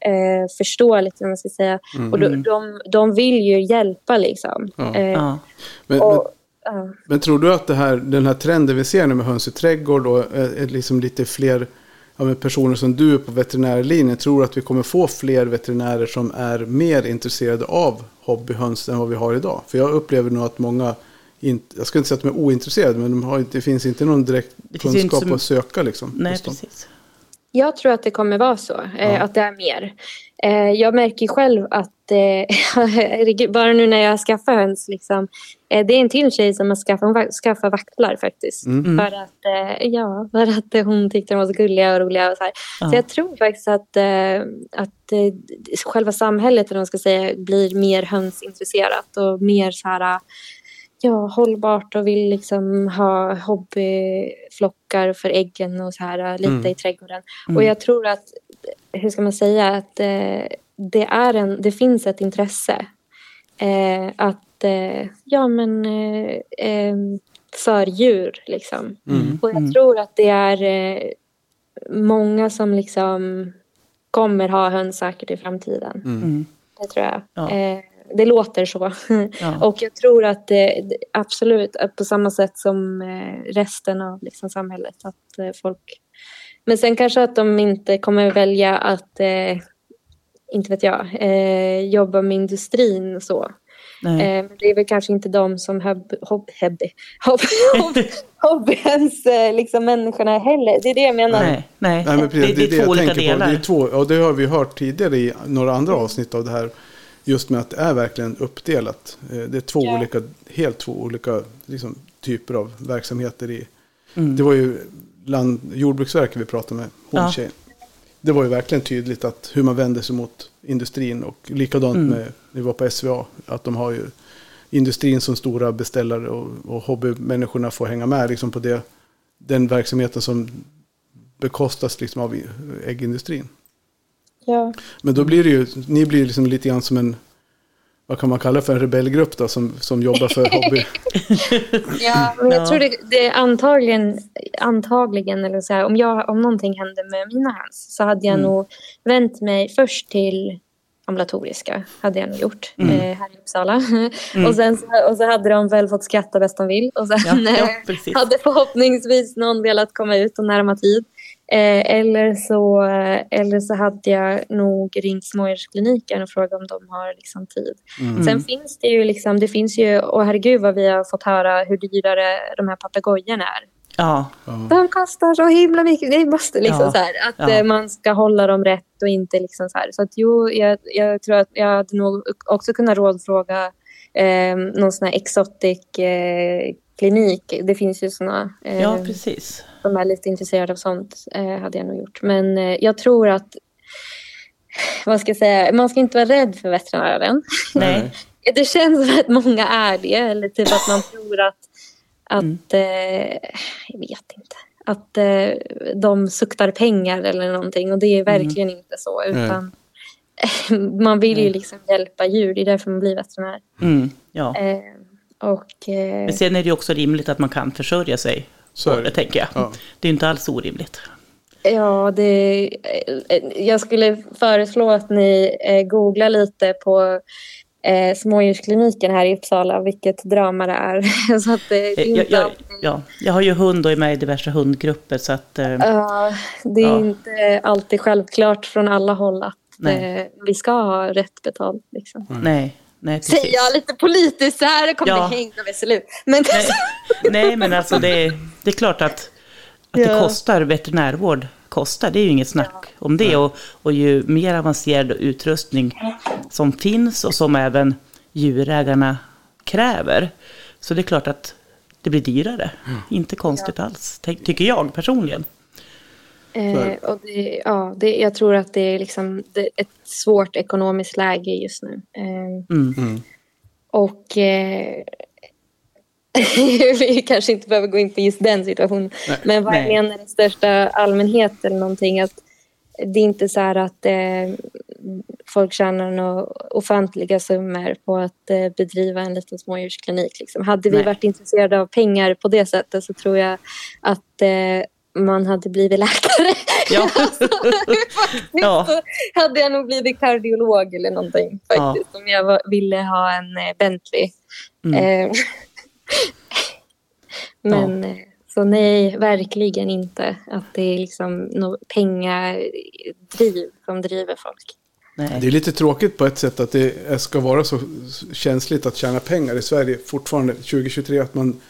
eh, förståeligt, om man ska säga. Och de, de, de vill ju hjälpa liksom. Ja. Eh, Ja. Men, men, och, ja. men tror du att det här, den här trenden vi ser nu med höns i trädgård och är, är liksom lite fler ja, personer som du på veterinärlinjen tror att vi kommer få fler veterinärer som är mer intresserade av hobbyhöns än vad vi har idag? För jag upplever nog att många, inte, jag ska inte säga att de är ointresserade, men de har, det finns inte någon direkt kunskap som- att söka liksom. Nej, precis. Jag tror att det kommer vara så, eh, att det är mer. Eh, jag märker själv att, eh, bara nu när jag skaffar höns, liksom, det är en till tjej som har skaffat, skaffat vaktlar faktiskt. Mm. För att, eh, ja, för att eh, hon tyckte de var så gulliga och roliga. Och så här. Ja. så jag tror faktiskt att, eh, att eh, själva samhället, eller man ska säga, blir mer hönsintresserat och mer så här, ja, hållbart och vill liksom ha hobbyflockar för äggen och så här lite Mm. i trädgården. Och jag tror att, hur ska man säga, att eh, det, är en, det finns ett intresse eh, att, eh, ja men, eh, eh, för djur liksom. Mm. Och jag tror att det är eh, många som liksom kommer ha höns säkert i framtiden. Mm. Det tror jag. Ja. Eh, det låter så. Ja. Och jag tror att det, absolut, att på samma sätt som resten av liksom, samhället. Att folk... Men sen kanske att de inte kommer välja att, eh, inte vet jag, eh, jobba med industrin och så. Nej. Eh, men det är väl kanske inte de som hob, hob, hobby, hob, hob, hobbyns eh, liksom människorna heller. Det är det jag menar. nej, nej. Nej, men precis, det, det är två jag olika tänker på. delar. Det är två, och det har vi hört tidigare i några andra avsnitt av det här. Just med att det är verkligen uppdelat. Eh, Det är två Ja. olika, helt två olika liksom, typer av verksamheter i. Mm. Det var ju land, Jordbruksverket vi pratade med, hon Ja. Det var ju verkligen tydligt att hur man vänder sig mot industrin och likadant Mm. med, när vi var på SVA, att de har ju industrin som stora beställare och, och hobbymänniskorna får hänga med liksom på det, den verksamheten som bekostas liksom av äggindustrin. Ja. Men då blir det ju, ni blir liksom lite grann som en, vad kan man kalla för en rebellgrupp då, som, som jobbar för hobby. Ja, men jag Ja. tror det, det är antagligen, antagligen eller så här, om, jag, om någonting hände med mina höns så hade jag Mm. nog vänt mig först till ambulatoriska, hade jag nog gjort, Mm. eh, här i Uppsala. och, sen, så- och så hade de väl fått skratta bäst de vill. Och sen Ja, ja, eh, hade förhoppningsvis någon velat komma ut och när de har tid. Eh, eller, så, eh, eller så hade jag nog ringt smådjurskliniken och frågat om de har liksom, tid. Mm. Sen finns det ju liksom, det finns ju, och herregud vad vi har fått höra hur dyrare de här papegojorna är. Ja, De kostar så himla mycket. Det måste liksom Ja. så här, att Ja. eh, man ska hålla dem rätt och inte liksom så här. Så att jo, jag, jag tror att jag hade nog också kunnat rådfråga eh, någon sån här exotic eh, klinik. Det finns ju såna eh, ja precis. Som är lite intresserade av sånt. Eh, hade jag nog gjort. Men eh, jag tror att vad ska jag säga, man ska inte vara rädd för veterinären. Nej. Det känns som att många är det. Eller typ att man tror att, att Mm. eh, jag vet inte, att eh, de suktar pengar eller någonting. Och det är Mm. verkligen inte så. Utan man vill ju liksom hjälpa djur. Det är därför man blir veterinär. Mm, ja. Eh, och eh, Men sen är det ju också rimligt att man kan försörja sig. Så det. tänker jag. Ja. Det är inte alls orimligt. ja, det, jag skulle föreslå att ni eh, googlar lite på eh, smådjurskliniken här i Uppsala, vilket drama det är. så att det, är Eh, Jag, inte jag, ja, jag har ju hund och är med i diverse hundgrupper så att... Eh, Ja, det är Ja. inte alltid självklart från alla håll att Nej. eh, vi ska ha rätt betalt. Liksom. nej, nej precis. Säger jag lite politiskt så här, det kommer Ja. bli hängt av SLU. Men Nej, nej, men alltså det, är- det är klart att, att det Ja. kostar veterinärvård. Kostar, det är ju inget snack om det. Och, och ju mer avancerad utrustning som finns och som även djurägarna kräver. Så det är klart att det blir dyrare. Inte konstigt alls, ty- tycker jag personligen. Eh, och det, ja, det, jag tror att det är liksom, det är ett svårt ekonomiskt läge just nu. Eh, Mm. och eh, vi kanske inte behöver gå in på just den situationen. Men vad jag Nej. menar i största allmänhet eller någonting att det är inte så här att eh, folk tjänar några ofantliga summor på att eh, bedriva en liten smådjursklinik. Liksom. Hade vi Nej. varit intresserade av pengar på det sättet så tror jag att eh, man hade blivit läkare. Ja. Faktiskt Ja. så hade jag nog blivit kardiolog eller någonting. Ja. Faktiskt, Om jag var, ville ha en eh, Bentley. Mm. Eh, men eh, så Så nej, verkligen inte att det är liksom något pengadriv som driver folk. Nej. Det är lite tråkigt på ett sätt att det ska vara så känsligt att tjäna pengar i Sverige fortfarande 2023. Att man,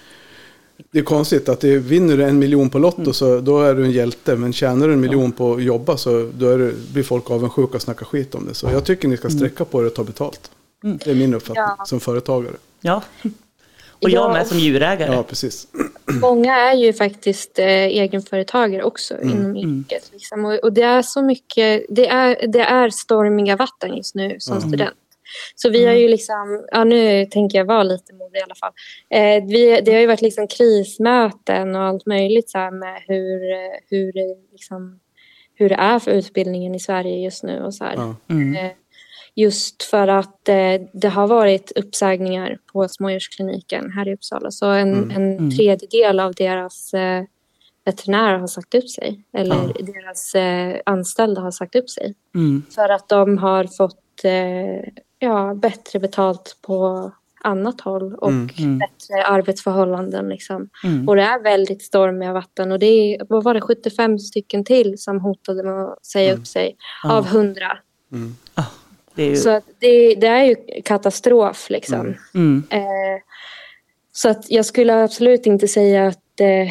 det är konstigt att det vinner du en miljon på Lotto så då är du en hjälte. Men tjänar du en miljon på att jobba så då är det, blir folk avundsjuka och snackar skit om det. Så jag tycker ni ska sträcka på det och ta betalt. Det är min uppfattning Ja. som företagare. Ja. Och jag Ja. med som djurägare. Ja, precis. Många är ju faktiskt eh, egenföretagare också Mm, inom yrket. Liksom. Och, och det är så mycket, det är, det är stormiga vatten just nu som Mm. student. Så vi har ju liksom, ja nu tänker jag vara lite modig i alla fall. Eh, vi, det har ju varit liksom krismöten och allt möjligt så här med hur, hur, det liksom, hur det är för utbildningen i Sverige just nu och så här. Ja. Mm. Eh, Just för att eh, det har varit uppsägningar på smådjurskliniken här i Uppsala. Så en, en tredjedel av deras eh, veterinärer har sagt upp sig. Eller deras eh, anställda har sagt upp sig. Mm. För att de har fått eh, ja, bättre betalt på annat håll och Mm. bättre arbetsförhållanden. Liksom. Mm. Och det är väldigt stormiga vatten. Och det är, vad var det, 75 stycken till som hotade med att säga upp sig av 100. Ah, det är ju... Så att det, det är ju katastrof liksom. Mm. Eh, så att jag skulle absolut inte säga att eh,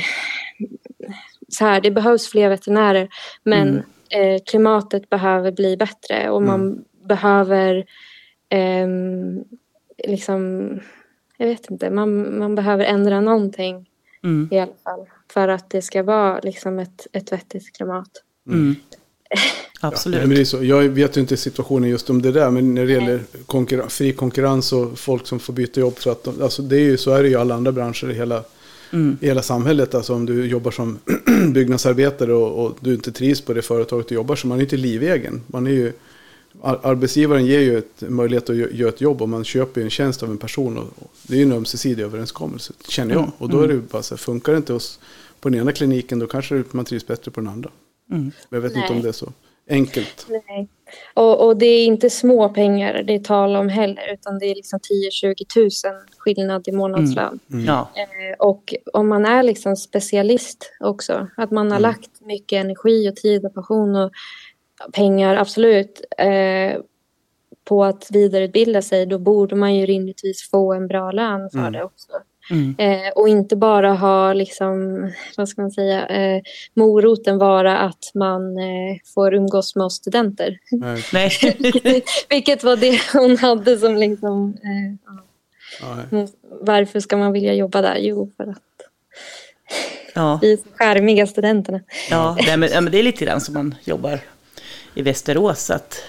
så här, det behövs fler veterinärer. Men eh, klimatet behöver bli bättre och man behöver ehm, liksom, jag vet inte, man, man behöver ändra någonting Mm. i alla fall. För att det ska vara liksom ett, ett vettigt klimat. Mm. Nej, Absolut. men det är så. Jag vet ju inte situationen just om det där, men när det gäller konkurren- fri konkurrens och folk som får byta jobb för att de, alltså det är ju, så är det ju i alla andra branscher i hela, Mm. i hela samhället. Alltså om du jobbar som byggnadsarbetare och, och du inte trivs på det företaget du jobbar så man är inte livegen. Man är ju, arbetsgivaren ger ju ett möjlighet att gö- göra ett jobb och man köper ju en tjänst av en person. Och, det är ju en ömsesidig överenskommelse, känner jag. Och då är det ju bara så här, funkar det inte hos, på den ena kliniken då kanske man trivs bättre på den andra. Mm. Men jag vet inte Nej. om det är så enkelt. Nej. Och, och det är inte små pengar det är tal om heller. Utan det är liksom 10-20 tusen skillnad i månadslön. Ja. Eh, och om man är liksom specialist också. Att man har lagt mycket energi och tid och passion och pengar, absolut. Eh, på att vidareutbilda sig. Då borde man ju rimligtvis få en bra lön för det också. Mm. Eh, och inte bara ha liksom, vad ska man säga, eh, moroten vara att man eh, får umgås med oss studenter. Nej, Nej. Vilket var det hon hade som liksom, eh, ja. nej. Mm, varför ska man vilja jobba där? Jo, för att Ja. vi är så charmiga studenterna. Ja, men, ja, men det är lite grann som man jobbar i Västerås. Att,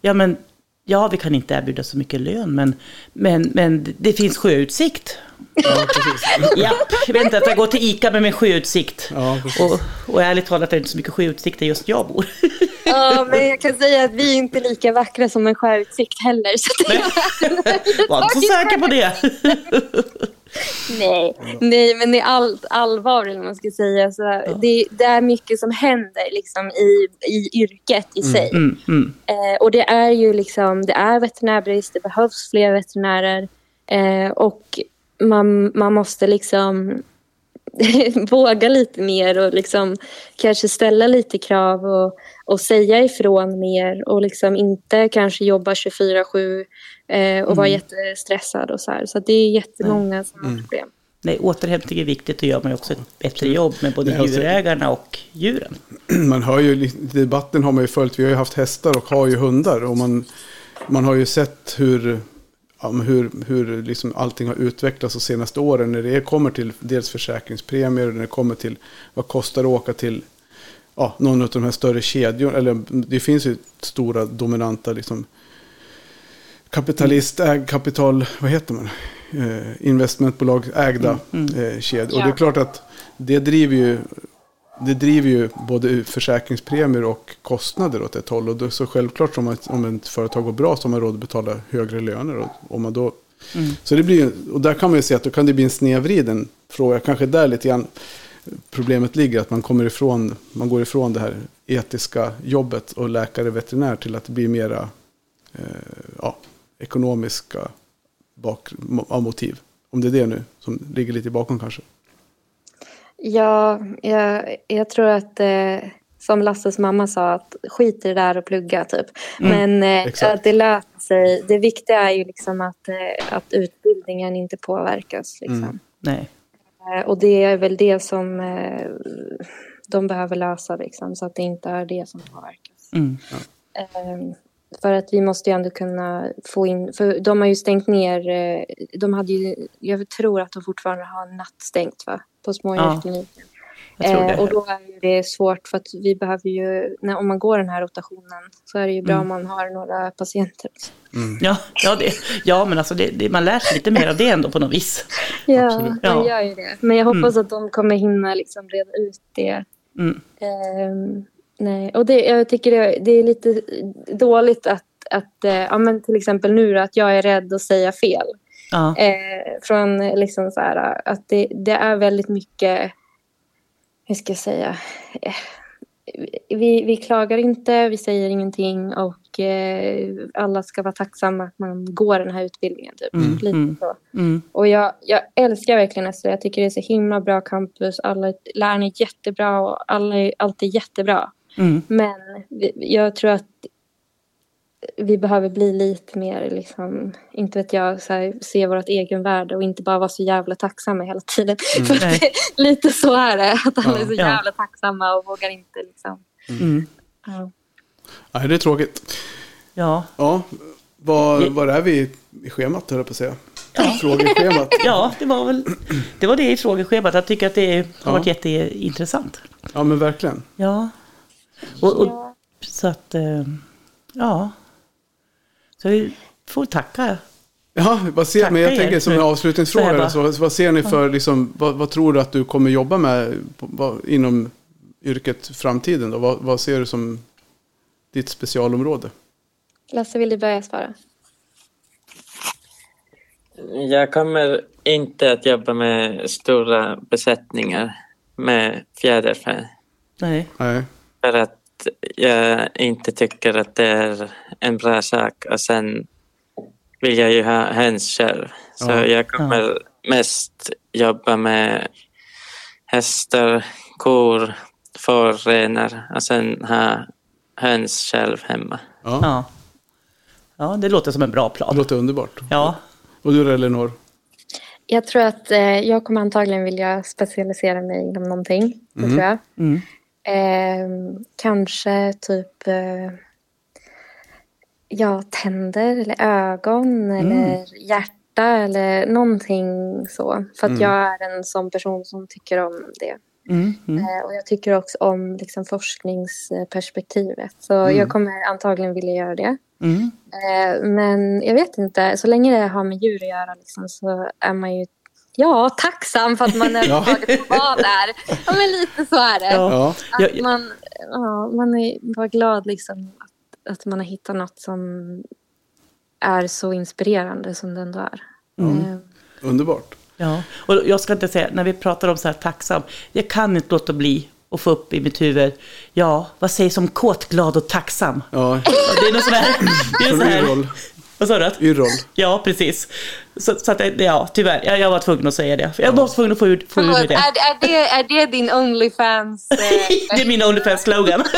ja, men, ja, vi kan inte erbjuda så mycket lön, men, men, men det finns sjöutsikt. Ja, precis. Ja, jag vet inte att jag går till ICA med min sjöutsikt. Ja. Och, och ärligt talat är det inte så mycket sjöutsikt där just jag bor. Ja, men jag kan säga att vi är inte lika vackra som en sjöutsikt heller. Så det, Var inte så säker på det. nej, nej, men i allt allvar, eller man ska säga, så det, det är mycket som händer liksom, i, i yrket i sig. Mm, mm, Eh, och det är ju liksom, det är veterinärbrist, det behövs fler veterinärer. Eh, och man, man måste liksom våga lite mer och liksom kanske ställa lite krav och, och säga ifrån mer och liksom inte kanske jobba 24-7 eh, och vara jättestressad och så här. Så det är jättemånga som har problem. Nej, återhämtning är viktigt och gör man ju också ett bättre jobb med både Nej, alltså- djurägarna och djuren. man hör ju, debatten har man ju följt, vi har ju haft hästar och har ju hundar. Och man, man har ju sett hur, ja, hur, hur liksom allting har utvecklats de senaste åren. När det kommer till dels försäkringspremier, när det kommer till vad kostar det att åka till ja, någon av de här större kedjorna. Eller det finns ju stora dominanta liksom, kapitalist, äg, kapital, vad heter man? Eh, investmentbolag ägda eh, kedjor. Och det är klart att det driver ju det driver ju både försäkringspremier och kostnader åt ett håll. Och då, så självklart om, ett, om ett företag går bra så har man råd att betala högre löner. Och, om man då, Så det blir och där kan man ju se att då kan det bli en snedvriden fråga. Kanske där lite grann problemet ligger. Att man, kommer ifrån, man går ifrån det här etiska jobbet och läkare veterinär till att det blir mera eh, ja, ekonomiska bak, av motiv. Om det är det nu som ligger lite bakom kanske. Ja, jag, jag tror att eh, som Lasses mamma sa, att skit i det där och plugga typ. Men eh, att det löser sig. Det viktiga är ju liksom att, eh, att utbildningen inte påverkas. Liksom. Nej. Eh, och det är väl det som eh, de behöver lösa, liksom, så att det inte är det som påverkas. Mm. Eh, för att vi måste ju ändå kunna få in, för de har ju stängt ner, eh, de hade ju, jag tror att de fortfarande har nattstängt va, på smådjurskliniken. Tror Eh, och då är det svårt för att vi behöver ju, när, om man går den här rotationen så är det ju bra om man har några patienter. Ja, ja, det, ja, men alltså det, det, man lär sig lite mer av det ändå på något vis. Ja, Absolut. man Ja. gör ju det. Men jag hoppas att de kommer hinna liksom reda ut det. Mm. Nej. Och det, jag tycker det, det är lite dåligt att, att eh, ja, men till exempel nu då, att jag är rädd att säga fel. Ja, Eh, från liksom så här, att det, det är väldigt mycket, hur ska jag säga, eh, vi, vi klagar inte, vi säger ingenting och eh, alla ska vara tacksamma att man går den här utbildningen. Typ. Mm, Lite mm. så. mm, Och jag, jag älskar verkligen SR. Jag tycker det är så himla bra campus. Alla lärarna är jättebra och alla är alltid jättebra. Mm, Men jag tror att vi behöver bli lite mer, liksom, inte vet jag, så här, se vårt egen värde och inte bara vara så jävla tacksamma hela tiden. För Nej. det, lite så är det, att alla är så Ja. jävla tacksamma och vågar inte liksom. mm. Ja. Nej, det är tråkigt. ja. Ja, var, var är vi i schemat höll jag på att säga? Frågeschemat. ja, det var väl det, var det i frågeschemat. Jag tycker att det har Ja. varit jätteintressant. Ja, men verkligen. Ja. Och, och, Ja. Så att, eh, ja. Så vi får tacka. Ja, vad ser, Tackar men jag er tänker som en avslutningsfråga. för Så, vad ser ni för, liksom, vad, vad tror du att du kommer jobba med på, vad, inom yrket framtiden? Då? Vad, vad ser du som ditt specialområde? Lasse, vill du börja svara? Jag kommer inte att jobba med stora besättningar med fjäderfä. Nej. Nej. För att jag inte tycker att det är en bra sak. Och sen vill jag ju ha höns själv. Så Ja. jag kommer mest jobba med hästar, kor, får, renar och sen ha höns själv hemma. Ja, Ja. ja, det låter som en bra det plan. låter underbart. Ja, Och du då, Elinor? Jag tror att eh, jag kommer antagligen vilja specialisera mig inom någonting. Det tror jag. mm. Eh, kanske typ eh, ja, tänder eller ögon eller hjärta eller någonting så. För att jag är en sån person som tycker om det. Mm. Mm. Eh, och jag tycker också om liksom, forskningsperspektivet. Så jag kommer antagligen vilja göra det. Mm. Eh, men jag vet inte, så länge det har med djur att göra liksom, så är man ju ja, tacksam för att man överhuvudtaget får vara där. Ja, men lite så är det. Ja. Att man, ja, man är bara glad liksom, att, att man har hittat något som är så inspirerande som det ändå är. Eh, underbart. Ja, och jag ska inte säga, när vi pratar om så här tacksam, jag kan inte låta bli att få upp i mitt huvud, ja, vad sägs om kåt, glad och tacksam? Ja, Det är något sån här, det är från så här. Vad sa du? Yrrol. Ja, precis. Så, så att, ja, tyvärr, jag, jag var tvungen att säga det. Jag var tvungen att få ur, få ur mig det. är, är, det, är det din Onlyfans? Eh, Det är min Onlyfans-slogan.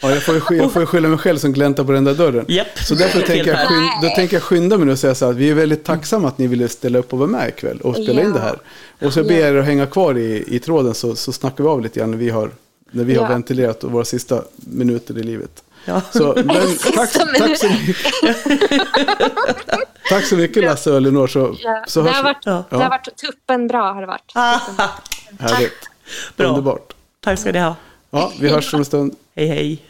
Ja, jag, får ju, sky- jag får ju skylla mig själv som gläntar på den där dörren. Japp. Så därför tänker jag, här. skyn- då tänker jag skynda mig nu och säga så här att vi är väldigt tacksamma att ni ville ställa upp och vara med ikväll och spela in Ja. det här. Och så ber jag er att hänga kvar i, i tråden så, så snackar vi av lite grann när vi har, när vi har Ja. ventilerat våra sista minuter i livet. Ja. Så, men, tack, tack, så mycket. tack så mycket Lasse och Elinor. Så, ja, så det, har varit, Ja. det har varit tuppen bra. Har det varit. Härligt. Bra. Underbart. Tack ska ni ha. Ja, vi hörs om en stund. Hej, hej.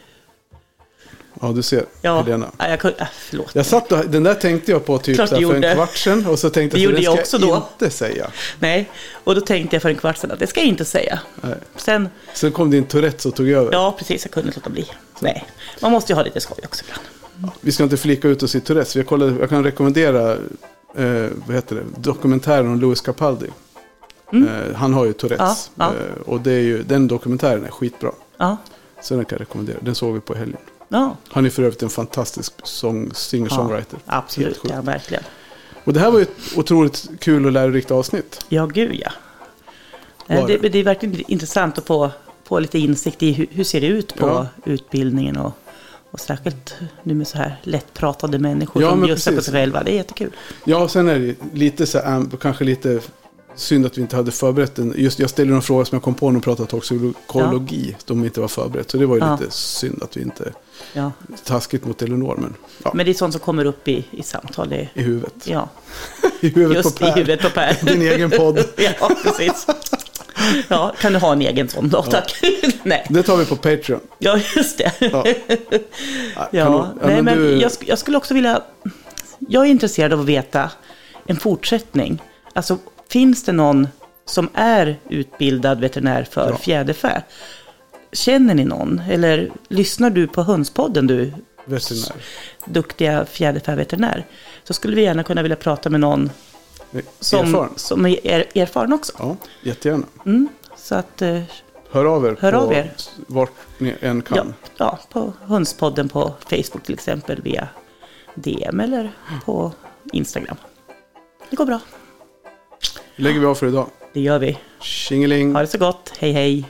Ja, du ser, Ja, Helena. Nej, jag kunde, äh, förlåt. Jag satt och, den där tänkte jag på typ Klart för en kvart sedan. Och så tänkte Det gjorde jag också jag då. inte säga. Nej, och då tänkte jag för en kvart sedan att det ska jag inte säga. Nej. Sen, Sen kom din Tourettes och tog över. ja precis, jag kunde inte låta bli. Nej, man måste ju ha lite skoj också ibland. Vi ska inte flika ut oss i Tourettes. Har kollat, jag kan rekommendera eh, vad heter det? dokumentären om Louis Capaldi. Eh, han har ju Tourettes. Ja, ja. Eh, och det är ju, den dokumentären är skitbra. Ja, Så den kan jag rekommendera. Den såg vi på helgen. ja. Han är för övrigt en fantastisk sång, singer-songwriter. ja absolut, ja verkligen. Och det här var ju ett otroligt kul och lärorikt avsnitt. Ja, gud ja. Var det, det är verkligen intressant att få, få lite insikt i hur, hur ser det ut på Ja. utbildningen. Och, och särskilt nu med så här lättpratade människor Ja, som bjussar på sig själva. Det är jättekul. Ja, och sen är det lite så här, kanske lite synd att vi inte hade förberett den. Just jag ställde någon fråga som jag kom på när vi pratade toxikologi. De inte var förberett. Så det var ju Ja. lite synd att vi inte, Ja. taskigt mot Elinor, men ja, Men det är sånt som kommer upp i, i samtal. Det, i huvudet. ja, I huvudet just på i Per. huvudet på Per. Din egen podd. ja, precis. Ja, kan du ha en egen sån då? Tack. Nej, Det tar vi på Patreon. ja just det. Ja. Ja, nej, men du- jag, jag skulle också vilja... Jag är intresserad av att veta en fortsättning. Alltså, finns det någon som är utbildad veterinär för Ja. fjäderfä? Känner ni någon? Eller lyssnar du på Hönspodden, du Veterinär. duktiga fjäderfäveterinär? Så skulle vi gärna kunna vilja prata med någon som, Erfaren. som är er- erfaren också. Ja, jättegärna. Mm, så att, eh, Hör av er Hör på av er. vart ni än kan. ja, ja, på Hönspodden på Facebook till exempel via DM eller på Instagram. Det går bra. lägger vi av för idag. Det gör vi. Tjingeling. Ha det så gott. Hej hej.